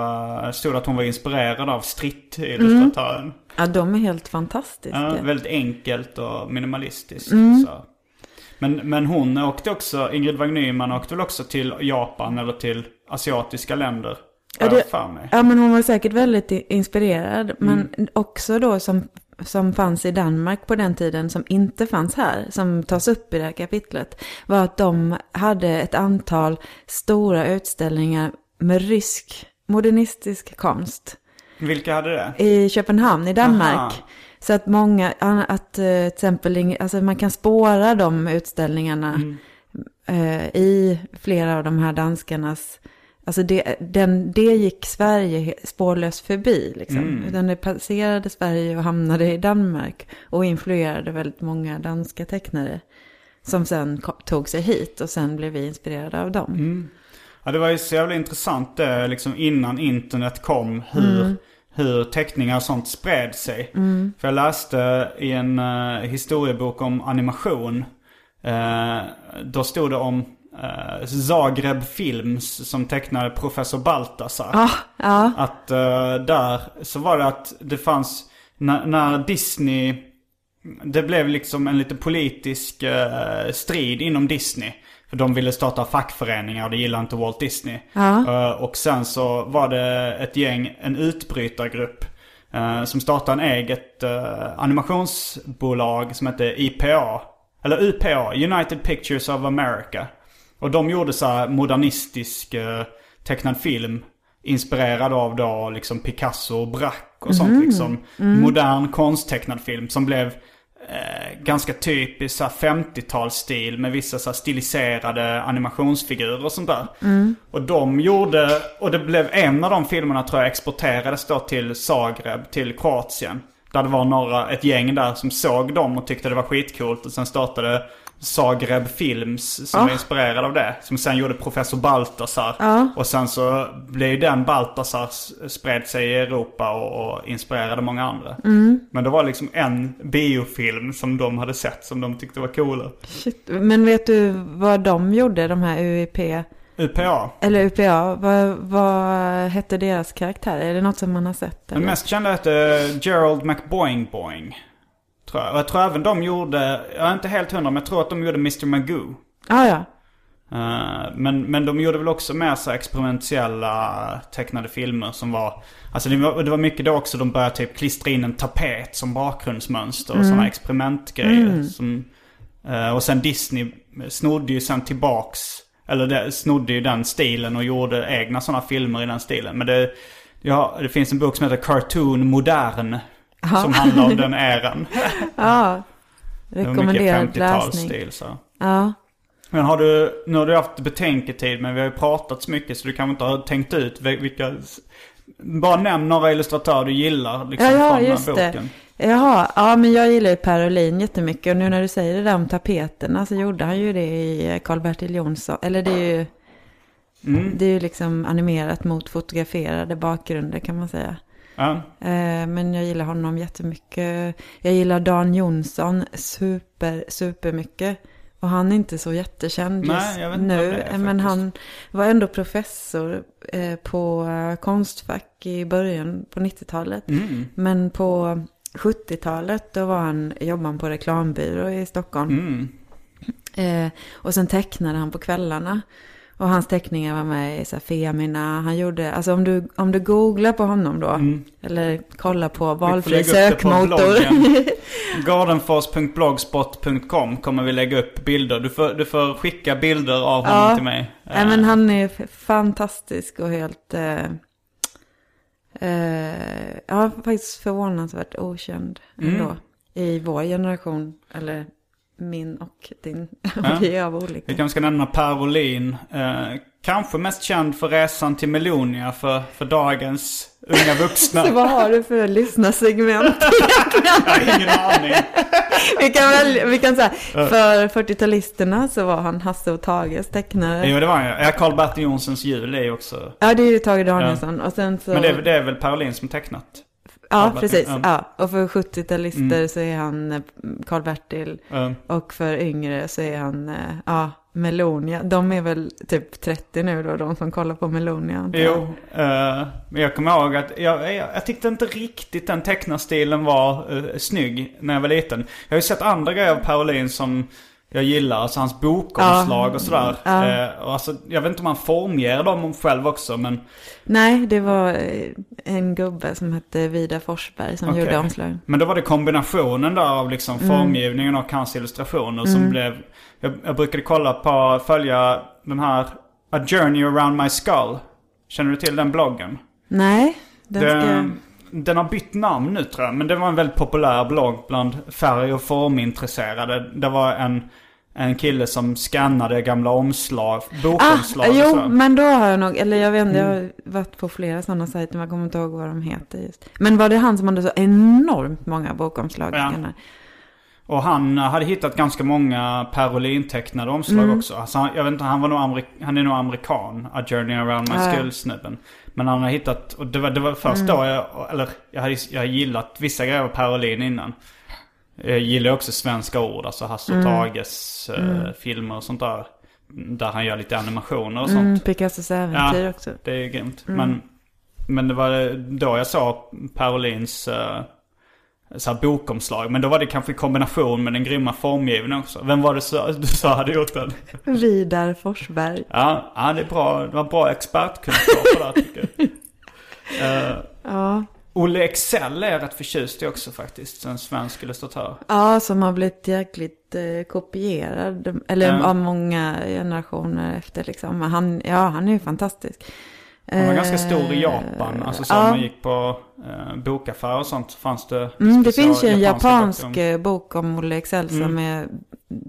uh, stod det att hon var inspirerad av Stritt-illustratören. Ja de är helt fantastiska. Ja, väldigt enkelt och minimalistiskt. Mm. Så. Men, men hon åkte också, Ingrid Wang Nyman åkte väl också till Japan eller till asiatiska länder. Ja, det-. Ja, men hon var säkert väldigt inspirerad. Men Mm. också då som, som fanns i Danmark på den tiden, som inte fanns här, som tas upp i det här kapitlet, var att de hade ett antal stora utställningar med rysk modernistisk konst Vilka hade det? i Köpenhamn i Danmark. Aha. Så att många, att eh, till exempel, alltså man kan spåra de utställningarna Mm. eh, i flera av de här danskarnas, alltså det, den, det gick Sverige spårlöst förbi liksom. Mm. Utan det passerade Sverige och hamnade i Danmark och influerade väldigt många danska tecknare. Som sen tog sig hit och sen blev vi inspirerade av dem. Mm. Ja, det var ju så jävla intressant det, liksom innan internet kom, hur, hur teckningar och sånt spred sig. För jag läste i en eh, historiebok om animation, eh, då stod det om uh, Zagreb Films som tecknade Professor Baltasar. Ja, ja, Att där så var det att det fanns, när, när Disney, det blev liksom en lite politisk strid inom Disney. De ville starta fackföreningar och det gillade inte Walt Disney. Ja. Eh, och sen så var det ett gäng, en utbrytargrupp. eh, som startade en eget uh, animationsbolag som hette IPA. Eller UPA, United Pictures of America. Och de gjorde så här modernistisk eh, tecknad film. Inspirerad av då liksom Picasso och Braque och sånt liksom. Modern konsttecknad film som blev eh, ganska typisk så här 50-talsstil med vissa så stiliserade animationsfigurer och sånt där. Och de gjorde, och det blev en av de filmerna tror jag exporterades då till Zagreb, till Kroatien. Där det var några, ett gäng där som såg dem och tyckte det var skitcoolt och sen startade Zagreb Films som Ah. var inspirerad av det. Som sen gjorde Professor Baltasar. Ja. Och sen så blev ju den Baltasar spred sig i Europa och, och inspirerade många andra. Mm. Men det var liksom en biofilm som de hade sett som de tyckte var coolare. shit. Men vet du vad de gjorde, de här UIP? UPA. Eller UPA, vad, vad hette deras karaktär? Är det något som man har sett? Den mest kända hette Gerald McBoing Boing. Tror jag. Och jag tror även de gjorde, jag är inte helt hundra, men jag tror att de gjorde Mr. Magoo. Ah, ja, Eh, men, men de gjorde väl också mer så experimentella tecknade filmer som var... Alltså det var, det var mycket då också de började typ klistra in en tapet som bakgrundsmönster och sådana experimentgrejer. Som, eh, och sen Disney snodde ju sen tillbaks, eller det, snodde ju den stilen och gjorde egna sådana filmer i den stilen. Men det, ja, det finns en bok som heter Cartoon Modern. Som handlar om den eran. [LAUGHS] ja. Rekommenderad läsning. 50-talsstil så. Ja. Men har du, nu har du haft betänketid men vi har ju pratat så mycket så du kanske inte har tänkt ut vil- vilka... Bara nämn några illustratörer du gillar liksom Ja, ja, från den här just det. boken. Jaha, ja men jag gillar ju Per Olin jättemycket. Och nu när du säger det där om tapeterna så gjorde han ju det i Karl-Bertil Jonsson. Eller det är ju, Mm. det är ju liksom animerat mot fotograferade bakgrunder kan man säga. Ja. Eh, Men jag gillar honom jättemycket. Jag gillar Dan Jonsson super, super mycket. Och han är inte så jättekänd Nej, just inte nu. är men han var ändå professor eh, på eh, Konstfack i början på 90-talet. Mm. Men på 70-talet då var han, jobbade han på reklambyrå i Stockholm. Mm. Eh, och sen tecknade han på kvällarna. Och hans teckningar var med i så här, Femina. Han gjorde, alltså om du, om du googlar på honom då. Eller kollar på Mm. valfri sökmotor. [LAUGHS] Gardenfors.blogspot.com kommer vi lägga upp bilder. Du får, du får skicka bilder av honom Ja. till mig. Nej men han är fantastisk och helt... Eh, eh, ja, faktiskt förvånansvärt okänd Mm. ändå. I vår generation. Eller min och din. Ja. [LAUGHS] Vi är av olika. Vi kanske ska nämna Per Wolin. Eh, kanske mest känd för resan till Melonia för, för dagens unga vuxna. [LAUGHS] Så vad har du för lyssnarsegment? [LAUGHS] Jag har ingen aning. vi kan välja, vi kan säga, för 40-talisterna så var han Hasse och Tages tecknare. Jo det var han. Ja, Karl-Bertil Jonssons jul är också... Ja, det är ju Tage Danielsson. Och sen så... Men det är, det är väl Per Wolin som tecknat? Ja, precis. ja. Och för 70-talister så är han eh, Karl-Bertil. Eh, Och för yngre så är han, eh, ja, Melonia. De är väl typ 30 nu då, de som kollar på Melonia. Jo, eh, men jag kommer ihåg att jag, jag, jag tyckte inte riktigt den tecknarstilen var uh, snygg när jag var liten. Jag har ju sett andra grejer av Olin som jag gillar, alltså hans bokomslag Ja. och sådär. Ja. Eh, och alltså, jag vet inte om han formger dem själv också men... Nej, det var eh, en gubbe som hette Vida Forsberg som Okej. gjorde omslag. Men då var det kombinationen där av liksom Mm. formgivningen och hans illustrationer som blev... Jag, jag brukade kolla på, följa den här A Journey Around My Skull. Känner du till den bloggen? Nej, den ska... Den, den har bytt namn nu tror jag. Men det var en väldigt populär blogg bland färg och formintresserade. Det var en, en kille som skannade gamla omslag, Ah, bokomslag och jo, så. men då har jag nog, eller jag vet inte, jag Mm. har varit på flera sådana sajter, men jag kommer inte ihåg vad de heter just. Men var det han som hade så enormt många bokomslag? Ja. Och han hade hittat ganska många Per Olin-tecknade omslag Mm. också. Alltså, jag vet inte, han, var nog amerik- han är nog amerikan. A Journey Around My Ja. Skull-snubben. Men han har hittat, och det var, det var först Mm. då jag, eller jag hade jag har gillat vissa grejer av Per Olin innan. Jag gillar också svenska ord, alltså Hasse Mm. och Tages eh, filmer och sånt där. Där han gör lite animationer och sånt. Mm, Picassos äventyr också. Det är grymt. Mm. Men, men det var då jag såg Per Olins uh, så här bokomslag. Men då var det kanske i kombination med den grymma formgivningen också. Vem var det du sa hade gjort den? Vidar Forsberg. Ja, ja det, är bra, det var bra expertkunskap på det här, tycker jag. [LAUGHS] Eh, Ja. Olle Excel är rätt förtjust i också faktiskt. En svensk illustratör. ja, som har blivit jäkligt eh, kopierad. Eller Ja. av många generationer efter liksom. Han, ja, han är ju fantastisk. Han var ganska stor i Eh, Japan. Alltså så ja. man gick på uh, bokaffärer och sånt fanns det Mm, det finns ju en japansk eh, bok om Olle Excel som Mm. är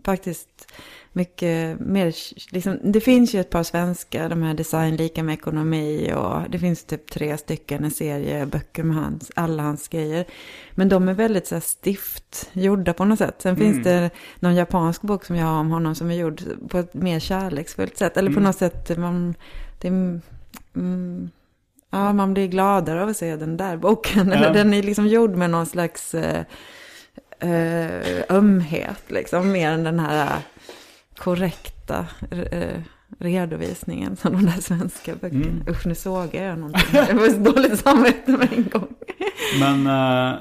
faktiskt mycket mer, liksom, det finns ju ett par svenska, de här design lika med ekonomi och det finns typ tre stycken, en serie böcker med hans, alla hans grejer. Men de är väldigt så här stift gjorda på något sätt. Sen Mm. finns det någon japansk bok som jag har om honom som är gjord på ett mer kärleksfullt sätt. Eller på Mm. något sätt, man, det mm, ja, man blir gladare av att se den där boken. Ja. Eller den är liksom gjord med någon slags eh, eh, ömhet, liksom, mer än den här korrekta eh, redovisningen som de där svenska böckerna. Mm. Usch, nu såg jag någonting. Jag var så dåligt samvete med en gång. Men eh,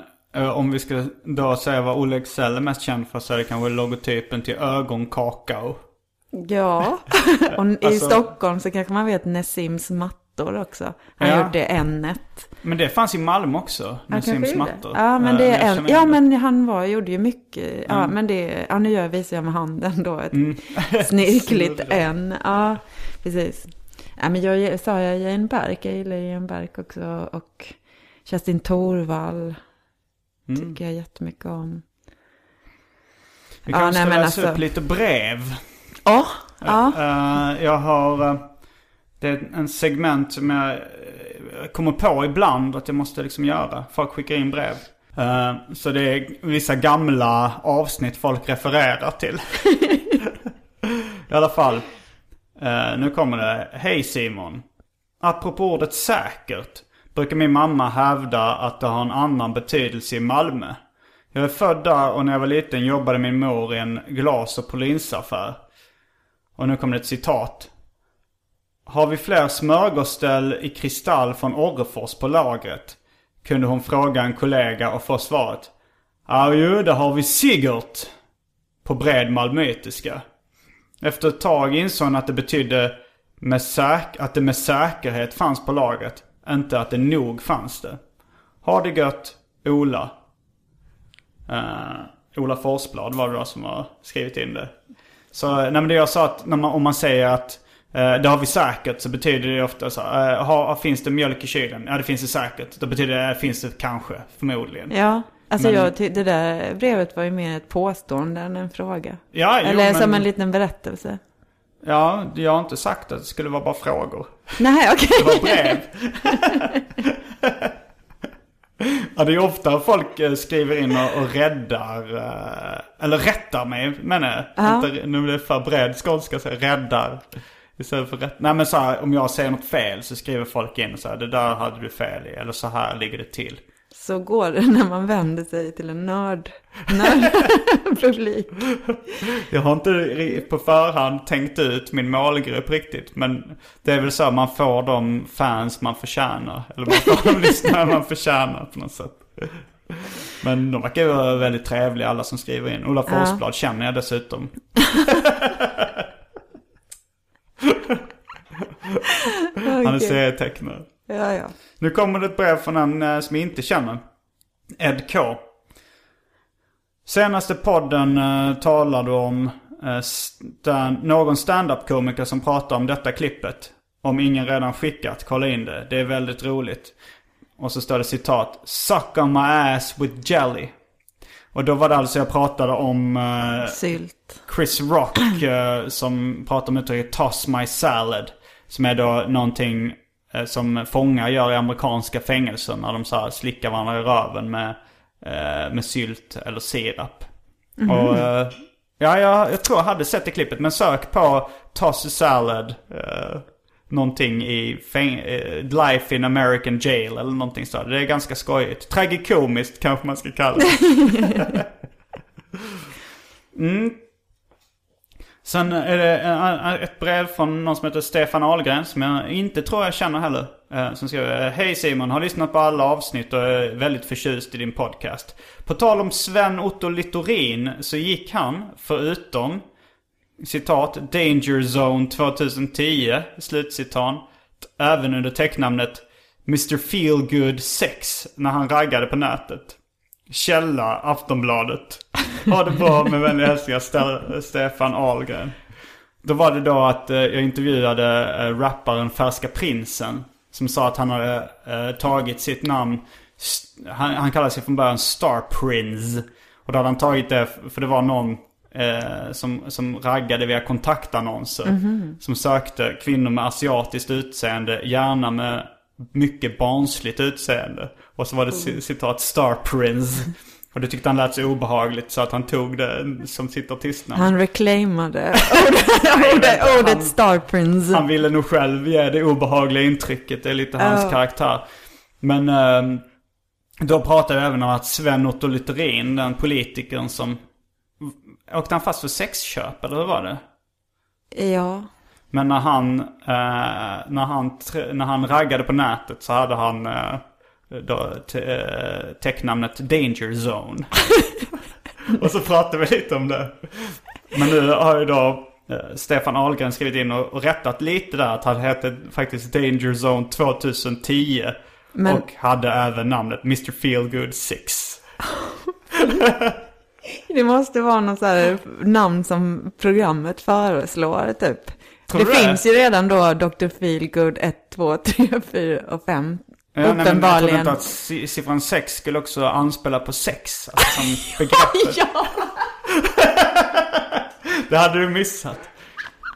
eh, om vi ska då säga vad Olle Excel är mest känd för så är det kanske logotypen till ögonkakao. Ja, och i Alltså- Stockholm så kanske man vet Nessims mattor också. Han Ja. gjorde N1. Men det fanns i Malmö också. Ja, Nessims kanske gjorde. mattor. Ja, men Eh, det är en, ja, men han var, gjorde ju mycket. Ja, Mm. men det, ja, nu gör, visar jag med handen då ett Mm. [LAUGHS] snirkligt. N. Ja, precis. Ja, men jag sa jag Jane Berk, jag gillar Jane Berk också. Och Kerstin Thorvall Mm. tycker jag jättemycket om. Vi Ja, kanske nej, läsa alltså- upp lite brev. Ja, ja. Eh, jag har det är en segment som jag eh, kommer på ibland att jag måste liksom göra. Folk skickar in brev. Eh, så det är vissa gamla avsnitt folk refererar till. [LAUGHS] I alla fall. Eh, nu kommer det. Hej Simon. Apropå ordet säkert. Brukar min mamma hävda att det har en annan betydelse i Malmö. Jag är född där och när jag var liten jobbade min mor i en glas och polinsaffär. Och nu kommer det ett citat. Har vi fler smörgåsställ i kristall från Orrefors på lagret? Kunde hon fråga en kollega och få svaret. Ja, ju, det har vi Sigurt. På bred malmöitiska. Efter ett tag insåg hon att det betydde med säk- att det med säkerhet fanns på lagret. Inte att det nog fanns det. Ha det gött, Ola. Uh, Ola Forsblad var det då som har skrivit in det. Så nej, men det jag sa att när man, om man säger att det har vi säkert så betyder det ofta så. Uh, ha, finns det mjölk i kylen? Ja det finns det säkert. Då betyder det finns det kanske, förmodligen. Ja, alltså Men- jag, det där brevet var ju mer ett påstående än en fråga. Ja, jo, Eller som men- en liten berättelse. Ja, jag har inte sagt att det skulle vara bara frågor. Nej, [LAUGHS] okej. Det var brev. [LAUGHS] ja, det är ofta folk eh, skriver in och, och räddar, eh, eller rättar mig menar jag. Ja. Inte, nu blir det för bred skånska säga räddar. Istället för rätt. Nej men så här, om jag säger något fel så skriver folk in så här, det där hade du fel i. Eller så här ligger det till. Så går det [LAUGHS] när man vänder sig till en nörd, nördpublik. [LAUGHS] Jag har inte på förhand tänkt ut min målgrupp riktigt. Men det är väl så att man får de fans man förtjänar. Eller man får de [LAUGHS] lyssnare man förtjänar på något sätt. Men de verkar ju vara väldigt trevliga alla som skriver in. Ola Ja. Forsblad känner jag dessutom. Han är serietecknare. Ja, ja. Nu kommer det ett brev från en eh, som jag inte känner. Ed K. Senaste podden eh, talar du om eh, stan- någon stand-up-komiker som pratar om detta klippet. Om ingen redan skickat, kolla in det. Det är väldigt roligt. Och så står det citat. Suck on my ass with jelly. Och då var det alltså jag pratade om eh, Sylt. Chris Rock [CLEARS THROAT] eh, som pratar om uttrycket toss my salad. Som är då någonting eh, som fångar gör i amerikanska fängelser när de så här slickar varandra i röven med, eh, med sylt eller sirap. Och eh, ja, jag, jag tror jag hade sett det klippet men sök på toss salad. Någonting i eh, Life in American Jail eller någonting så. Det är ganska skojigt. Tragikomiskt kanske man ska kalla det. [LAUGHS] mm. Sen är det ett brev från någon som heter Stefan Ahlgren som jag inte tror jag känner heller. Eh, Som skriver Hej Simon, har lyssnat på alla avsnitt och är väldigt förtjust i din podcast. På tal om Sven-Otto Littorin så gick han, förutom citat Danger Zone 2010, slutcitat, även under tecknamnet Mr Feelgood 6 när han raggade på nätet. Källa Aftonbladet. Ha det bra med vänliga hälsningar Ste- Stefan Ahlgren. Då var det då att eh, jag intervjuade eh, rapparen Färska Prinsen. Som sa att han hade eh, tagit sitt namn. Han, han kallade sig från början Star Prince. Och då hade han tagit det för det var någon eh, som, som raggade via kontaktannonser. Som sökte kvinnor med asiatiskt utseende, gärna med mycket barnsligt utseende. Och så var det ci- citat Star Prince. Och det tyckte han lät så obehagligt så att han tog det som sitt artistnamn. Han reclaimade [LAUGHS] ordet, ordet, Star Prince. Han ville nog själv ge det obehagliga intrycket. Det är lite hans Ja. karaktär. Men ehm, då pratade jag även om att Sven-Otto Littorin, den politikern som... Åkte han fast för sexköp eller hur var det? Ja. Men när han, eh, när han, när han raggade på nätet så hade han eh, då te- eh, täcknamnet Danger Zone. [LAUGHS] och så pratade vi lite om det. Men nu har ju då eh, Stefan Ahlgren skrivit in och, och rättat lite där att han hette faktiskt Danger Zone 2010. Men- Och hade även namnet Mr Feelgood 6. [LAUGHS] Det måste vara något så namn som programmet föreslår typ. Tror det du det? finns ju redan då Dr. Feelgood 1, 2, 3, 4 och 5. Ja, nej, men jag trodde Uppenbarligen. inte att si- siffran 6 skulle också anspela på sex. Alltså [LAUGHS] som begreppet. ja! [LAUGHS] Det hade du missat.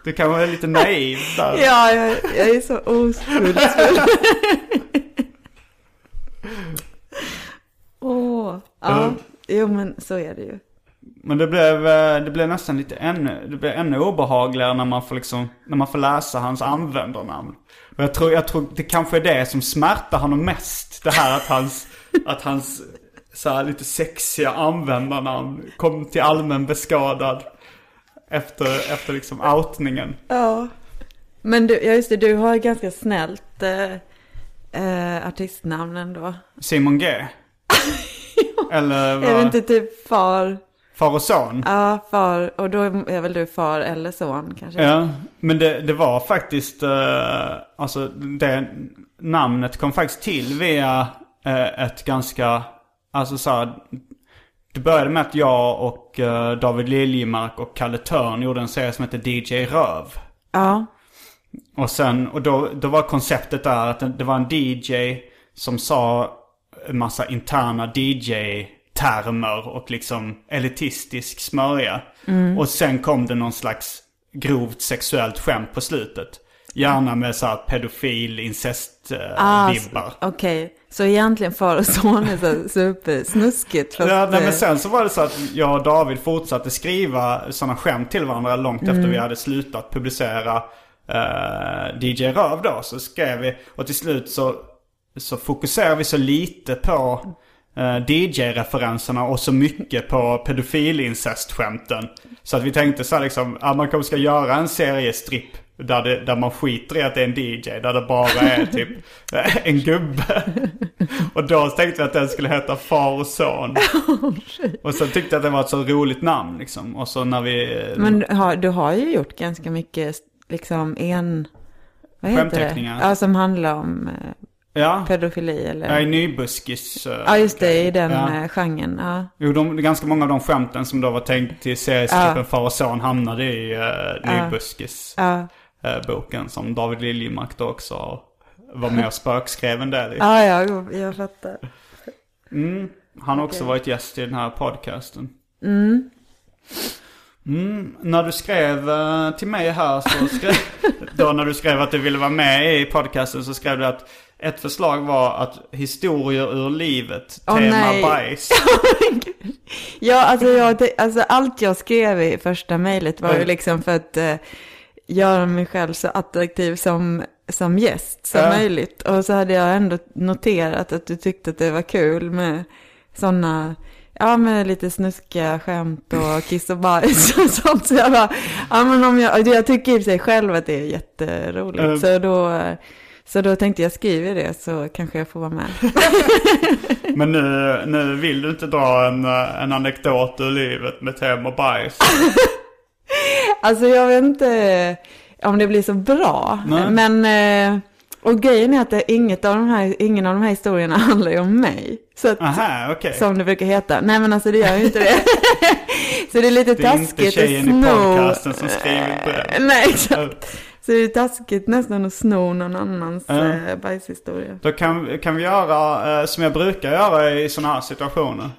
Du kan vara lite naiv där. Ja, jag, jag är så oskuldsfull. [LAUGHS] Åh. Ja, jo men så är det ju. Men det blev, eh, det blev nästan lite ännu, det blev ännu obehagligare när man får liksom, när man får läsa hans användarnamn. Och jag tror, jag tror det kanske är det som smärtar honom mest. Det här att hans, [LAUGHS] att hans så här lite sexiga användarnamn kom till allmän beskadad. Efter, efter liksom outningen. Ja. Men du, ja just det, du har ganska snällt eh, eh, artistnamn ändå. Simon G. [LAUGHS] [LAUGHS] Eller Är det vad? inte typ far? Far och son. Ja, far. Och då är väl du far eller son kanske? Ja, men det, det var faktiskt, eh, alltså det namnet kom faktiskt till via eh, ett ganska, alltså så här, det började med att jag och eh, David Liljemark och Kalle Törn gjorde en serie som heter DJ Röv. Ja. Och sen, och då, då var konceptet där att det var en DJ som sa en massa interna DJ-termer och liksom elitistisk smörja. Och sen kom det någon slags grovt sexuellt skämt på slutet. Gärna med så här pedofil, Ah, incest-vibbar. s- Okej, så egentligen far och son är så supersnuskigt. Fast, Ja, nej, eh, men sen så var det så att jag och David fortsatte skriva sådana skämt till varandra långt efter vi hade slutat publicera eh, DJ Röv då. Så skrev vi, och till slut så, så fokuserar vi så lite på eh, DJ-referenserna och så mycket på pedofilincest-skämten. Så att vi tänkte så här liksom, att man kanske ska göra en seriestripp där, det, där man skiter i att det är en DJ, där det bara är [LAUGHS] typ eh, en gubbe. Och då tänkte vi att den skulle heta Far och son. [LAUGHS] och så tyckte jag att det var ett så roligt namn liksom. Och så när vi... Men du har, du har ju gjort ganska mycket liksom en... Vad heter det? Ja, som handlar om eh, ja, pedofili eller... jag är nybuskis. eh, Ja, just det, i den Ja. ja. genren. Ja. Jo, de, ganska många av de skämten som då var tänkt till seriestrippen Ja. Far och son hamnade i uh, nybuskis. Ja. eh, boken som David Liljemark då också var med och [LAUGHS] spökskrev en del i. ja, ja, jo, jag fattar. Mm. Han har också varit gäst i den här podcasten. Mm. När du skrev eh, till mig här så skrev, [LAUGHS] då när du skrev att du ville vara med i podcasten så skrev du att ett förslag var att historier ur livet, Åh, tema nej. bajs. [LAUGHS] Ja, alltså, jag, alltså allt jag skrev i första mejlet var ju Mm. liksom för att eh, göra mig själv så attraktiv som, som gäst som Ja. möjligt. Och så hade jag ändå noterat att du tyckte att det var kul med sådana, ja med lite snuskiga skämt och [LAUGHS] kiss och bajs och sånt. Så jag bara, ja men om jag, jag tycker i sig själv att det är jätteroligt. Mm. Så då... Så då tänkte jag skriva det så kanske jag får vara med. [LAUGHS] Men nu, nu vill du inte dra en, en anekdot ur livet med tema bajs. [LAUGHS] Alltså jag vet inte om det blir så bra. Nej. Men, eh, och grejen är att det, inget av de här, ingen av de här historierna [LAUGHS] handlar ju om mig. Så att, Aha, okej. Som det brukar heta. Nej men alltså det gör ju inte det. så det är lite Det är inte taskigt tjejen i att sno. podcasten som skriver på det. Nej exakt. Så det är taskigt nästan att sno någon annans eh, bajshistoria. Då kan, kan vi göra eh, som jag brukar göra i sådana här situationer.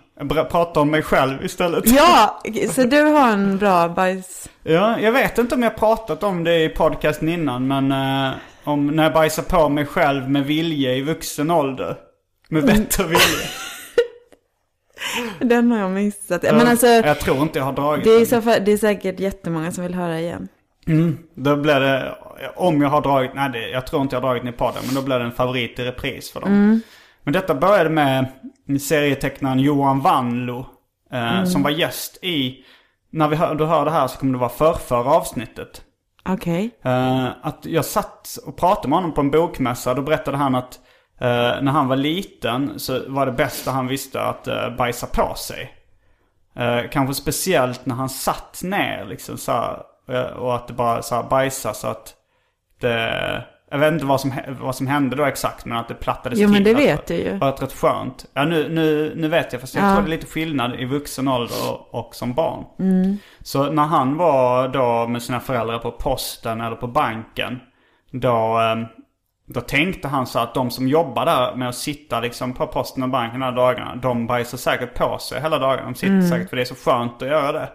Pratar om mig själv istället. Ja, [LAUGHS] så du har en bra bajs... Ja, jag vet inte om jag pratat om det i podcasten innan, men eh, om när jag bajsar på mig själv med vilje i vuxen ålder. Med Mm. vett och vilja. [LAUGHS] Den har jag missat. Men alltså, jag tror inte jag har dragit det är, den. så det är säkert jättemånga som vill höra igen. Mm, då blir det, om jag har dragit, nej det, jag tror inte jag har dragit den i podden, men då blir det en favorit i repris för dem. Mm. Men detta började med serietecknaren Johan Wanlo, eh, Mm. som var gäst i, när vi hör, du hör det här så kommer det vara förrförra avsnittet. Okej. Eh, att jag satt och pratade med honom på en bokmässa. Då berättade han att eh, när han var liten så var det bästa han visste att uh, bajsa på sig. Eh, kanske speciellt när han satt ner liksom så här, och att det bara så här bajsa så att det... Jag vet inte vad som, vad som hände då exakt men att det plattades Jo, till. men det Att vet du ju. Det var rätt skönt. Ja nu, nu, nu vet jag fast jag Ja. tror det är lite skillnad i vuxen ålder och, och som barn. Mm. Så när han var då med sina föräldrar på posten eller på banken. Då, eh, då tänkte han så att de som jobbar där med att sitta liksom på posten och banken hela dagarna. De bajsar säkert på sig hela dagen. De sitter Mm. säkert för det är så skönt att göra det.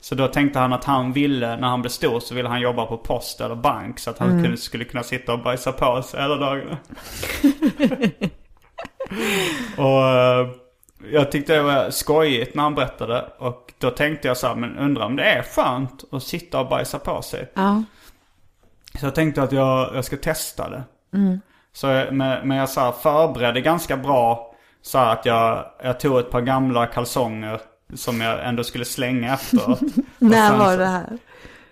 Så då tänkte han att han ville, när han blev stor så ville han jobba på post eller bank. Så att han Mm. kunde, skulle kunna sitta och bajsa på sig hela dagarna. [LAUGHS] och eh, jag tyckte det var skojigt när han berättade. Och då tänkte jag så här, men undrar om det är skönt att sitta och bajsa på sig. Ja. Så jag tänkte att jag, jag ska testa det. Så jag, men, men jag så här förberedde ganska bra. Så här att jag, jag tog ett par gamla kalsonger som jag ändå skulle slänga efteråt. [LAUGHS] När var så- det här?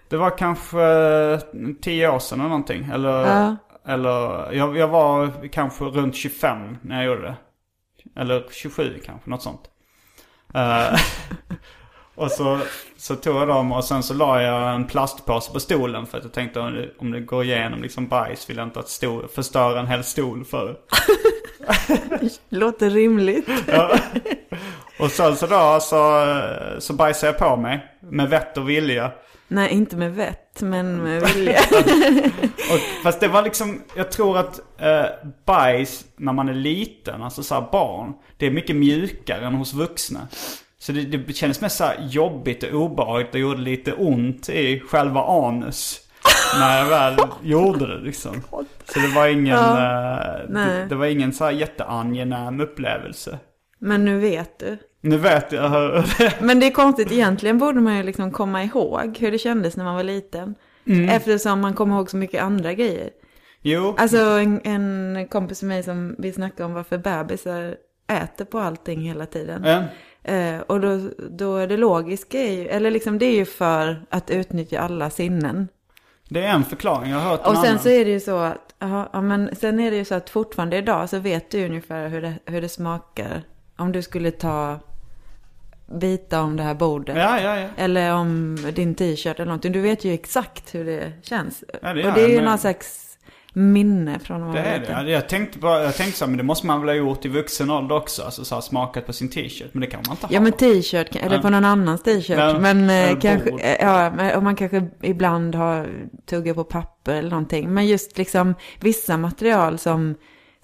Det var kanske eh, tio år sedan eller någonting. Eller, Ja. eller jag, jag var kanske runt 25 när jag gjorde det. Eller 27 kanske, något sånt. [LAUGHS] Och så, så tog jag dem och sen så la jag en plastpåse på stolen för att jag tänkte om det, om det går igenom liksom bajs vill jag inte att stol, förstöra en hel stol för. [LAUGHS] Låter rimligt. [LAUGHS] Ja. Och sen så då så, så bajsade jag på mig med vett och vilja. Nej, inte med vett, men med vilja. [LAUGHS] Och, fast det var liksom, jag tror att eh, bajs när man är liten, alltså så här barn, det är mycket mjukare än hos vuxna. Så det, det kändes mest så jobbigt och obehagligt och gjorde lite ont i själva anus. [LAUGHS] när jag väl gjorde det liksom. Så det var ingen, Ja, eh, det, det var ingen så här jätteangenäm upplevelse. Men nu vet du. Nu vet jag hur det Men det är konstigt, egentligen borde man ju liksom komma ihåg hur det kändes när man var liten. Eftersom man kommer ihåg så mycket andra grejer. Jo, Alltså en, en kompis med mig som vi snackade om varför bebisar äter på allting hela tiden. eh, Eh, och då, då är det logiska är ju, eller liksom det är ju för att utnyttja alla sinnen. det är en förklaring. Jag har hört Och sen annan. så är det ju så att, aha, ja, men sen är det ju så att fortfarande idag så vet du ungefär hur det, hur det smakar. Om du skulle ta, bita om det här bordet. Ja, ja, ja. Eller om din t-shirt eller någonting. Du vet ju exakt hur det känns. Det och det är ju men- någon slags minne från när man Det var är liten. det. Jag tänkte, bara, jag tänkte så här, men det måste man väl ha gjort i vuxen ålder också. Alltså så här, smakat på sin t-shirt. Men det kan man inte Ja ha. men t-shirt, eller Ja. på någon annans t-shirt. Ja, men eller eh, kanske, bord. eh, ja, men- och man kanske ibland har tuggat på papper eller någonting. Men just liksom vissa material som,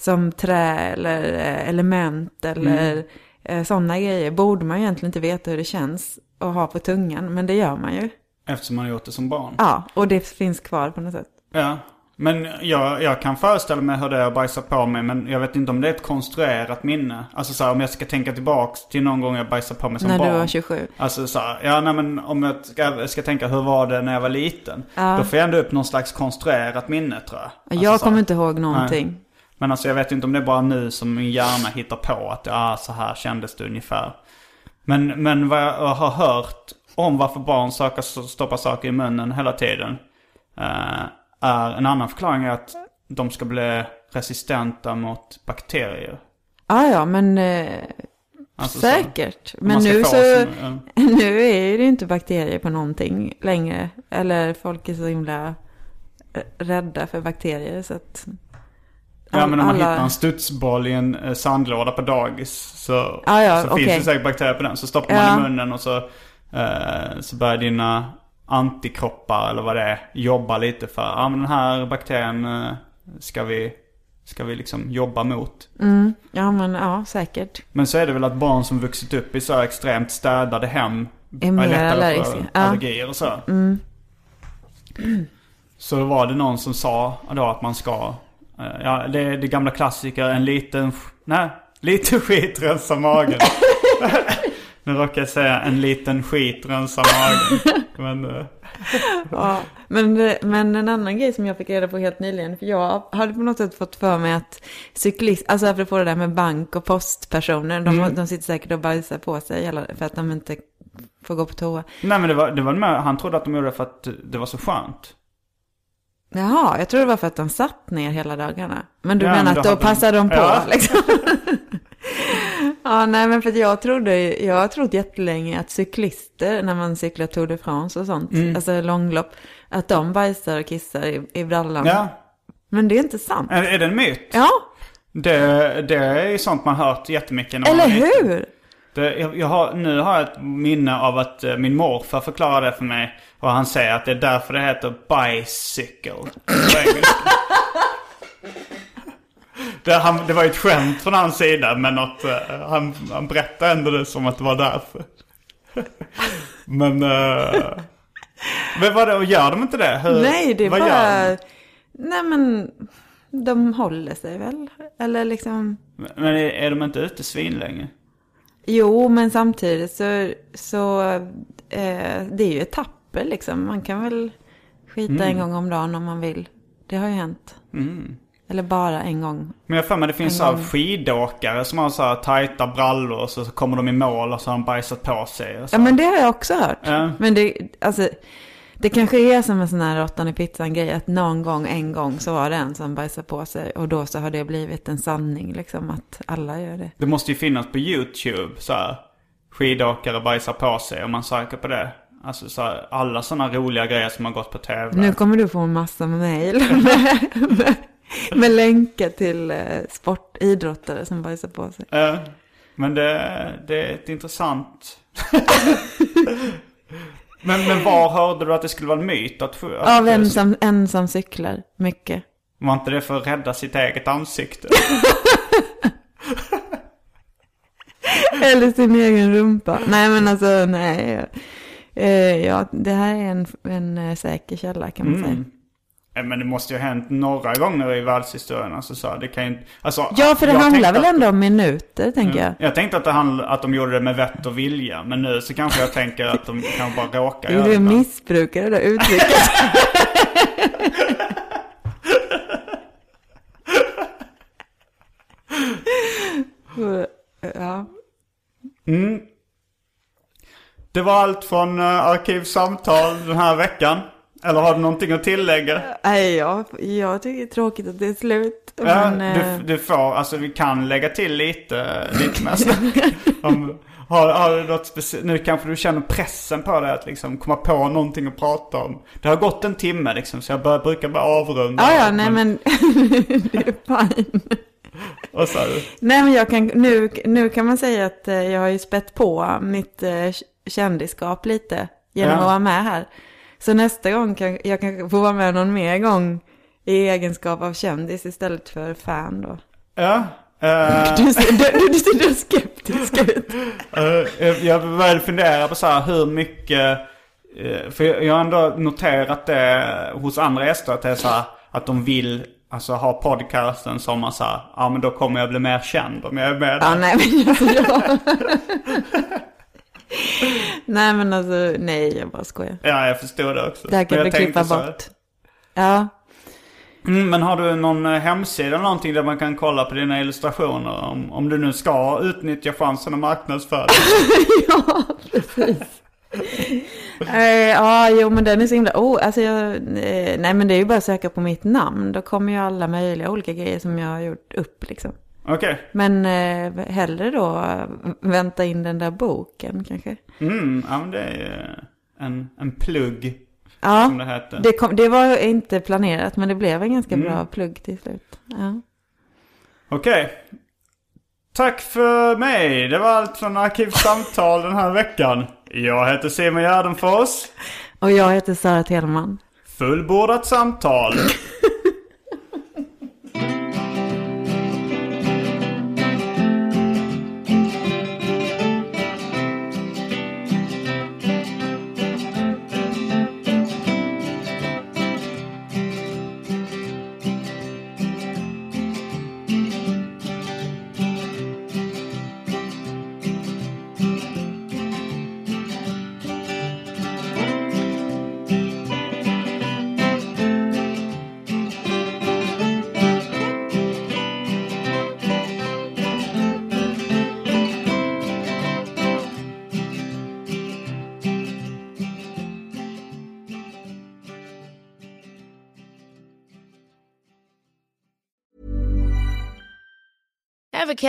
som trä eller eh, element eller Mm. sådana grejer borde man egentligen inte veta hur det känns att ha på tungan. Men det gör man ju. Eftersom man har gjort det som barn. Ja, och det finns kvar på något sätt. Ja. Men jag, jag kan föreställa mig hur det är att bajsa på mig. Men jag vet inte om det är ett konstruerat minne. Alltså så här, om jag ska tänka tillbaks till någon gång jag bajsade på mig som när barn. du var 27. Alltså så här, ja nej men om jag ska, ska tänka hur var det när jag var liten. Ja. Då får jag ändå upp någon slags konstruerat minne tror jag. Alltså, jag kommer inte ihåg någonting. Men alltså jag vet inte om det är bara nu som min hjärna hittar på att ja, så här kändes det ungefär. Men, men vad jag har hört om varför barn söker, stoppar saker i munnen hela tiden. eh, är en annan förklaring är att de ska bli resistenta mot bakterier. Ja, ja, men eh, Alltså så- säkert. om Men nu så... sin- ja. [LAUGHS] Nu är det ju inte bakterier på någonting längre. Eller folk är så himla eh, rädda för bakterier så att... Ja men om man alla- hittar en studsboll i en eh, sandlåda på dagis så, Ja, ja, så okej. finns det säkert bakterier på den. Så stoppar man Ja. i munnen och så, eh, så börjar dina antikroppar eller vad det är jobba lite för. Ja men den här bakterien eh, ska vi, ska vi liksom jobba mot. Mm, ja, men ja, säkert. Men så är det väl att barn som vuxit upp i så extremt städade hem Är mer allergiska. för Ja. allergier och så. Mm. [CLEARS THROAT] Så då var det någon som sa då att man ska, eh, ja det är det gamla klassiker, en liten, nej, lite [LAUGHS] skit rensar magen. [LAUGHS] nu råkar jag säga en liten skit rensar magen. [LAUGHS] Men, eh, Ja, men, men en annan grej som jag fick reda på helt nyligen, för jag hade på något sätt fått för mig att cyklist, alltså apropå det där med bank och postpersoner, de, Mm. de sitter säkert och bajsar på sig för att de inte får gå på toa. nej men det var, det var med, han trodde att de gjorde det för att det var så skönt. Jaha, jag tror det var för att de satt ner hela dagarna. Men du Ja, menar men att då då passar de på Ja. liksom? [LAUGHS] [LAUGHS] [LAUGHS] ja, nej men för jag trodde, jag har trott jättelänge att cyklister, när man cyklar Tour de France och sånt, Mm. alltså långlopp, att de bajsar och kissar i, i brallan. Ja, Men det är inte sant. är, är det en myt? Ja, Det, det är ju sånt man hört jättemycket när eller hur? Det, jag, jag har, nu har jag ett minne av att eh, min morfar förklarade det för mig. Och han säger att det är därför det heter bicycle på engelska. [LAUGHS] det, han, det var ju ett skämt från hans sida men att eh, han, han berättade ändå det som att det var därför. [LAUGHS] men... Uh, men vad det, gör de inte det? Hur, Nej, det är bara... de? Nej men, de håller sig väl? Eller liksom... Men är, är de inte ute svin länge? Jo, men samtidigt så, så eh, det är ju etapper liksom. Man kan väl skita en gång om dagen om man vill. Det har ju hänt. Eller bara en gång. Men jag för mig det finns så här skidåkare som har så här tajta brallor och så kommer de i mål och så har de bajsat på sig. Ja, men det har jag också hört. Ja. Men det, alltså, det kanske är som en sån här råttan i pizzan-grej. Att någon gång, en gång så var det en som bajsade på sig. Och då så har det blivit en sanning liksom att alla gör det. Det måste ju finnas på YouTube så här. Skidåkare bajsar på sig om man söker på det. Alltså så här, alla sådana roliga grejer som har gått på tv. Nu kommer du få en massa mejl [LAUGHS] [LAUGHS] [LAUGHS] med, länkar till eh, sportidrottare som bajsar på sig. Ja, men det, det är ett intressant... [LAUGHS] men, men var hörde du att det skulle vara en myt? Att, att Av en som, en som cyklar mycket. Var inte det för att rädda sitt eget ansikte? [LAUGHS] Eller sin egen rumpa. Nej men alltså nej. Eh, ja, det här är en, en eh, säker källa kan man säga. Ja, Men det måste ju ha hänt några gånger i världshistorien. Alltså, så det kan ju, alltså, Ja, för det handlar väl ändå om minuter, tänker jag. Jag tänkte att, det handl- att de gjorde det med vett och vilja. Men nu så kanske jag tänker att de kan bara råka Du göra det. missbrukare det där uttrycket. [LAUGHS] ja. Det var allt från uh, Arkivsamtal den här veckan. Eller har du någonting att tillägga? Nej, jag, jag tycker det är tråkigt att det är slut. Ja, Men, eh, du, du får, alltså vi kan lägga till lite, lite mer snack. [LAUGHS] Om, har, har du något speciellt, nu kanske du känner pressen på dig att liksom komma på någonting att prata om. Det har gått en timme liksom så jag bör, brukar bara avrunda. ja, ja, nej men [LAUGHS] [LAUGHS] det är fine. Och så, här, Nej, men jag kan, nu, nu kan man säga att eh, jag har ju spett på mitt eh, kändisskap lite genom Ja. att vara med här. Så nästa gång kan jag kan få vara med någon mer gång i egenskap av kändis istället för fan då. ja. eh, [LAUGHS] Du ser, du, du ser skeptisk ut. [LAUGHS] Eh, jag började fundera på så här hur mycket... eh, för jag har ändå noterat det hos andra gäster att det är så här att de vill alltså ha podcasten som man här, ja men då kommer jag bli mer känd om jag är med Ja, där. nej men alltså jag... [LAUGHS] [LAUGHS] nej men alltså, nej jag bara skojar. Ja, jag förstår det också. Det här kan Men vi jag tänkte klippa bort. Ja. Mm, men har du någon eh, hemsida eller någonting där man kan kolla på dina illustrationer? Om, om du nu ska utnyttja chansen att marknadsföra [LAUGHS] ja, precis. Eh, Ja, jo men den är så himla... Oh, alltså jag, eh, nej men det är ju bara att söka på mitt namn. Då kommer ju alla möjliga olika grejer som jag har gjort upp liksom. Okej. Men eh, hellre då eh, vänta in den där boken kanske. Mm, ja men det är en, en plugg Ja, som det heter. det, kom, det var inte planerat men det blev en ganska bra plugg till slut. Ja. Okej. Tack för mig. Det var allt från Arkivsamtal den här veckan. Jag heter Simon Gärdenfors. Och jag heter Sara Telman. Fullbordat samtal.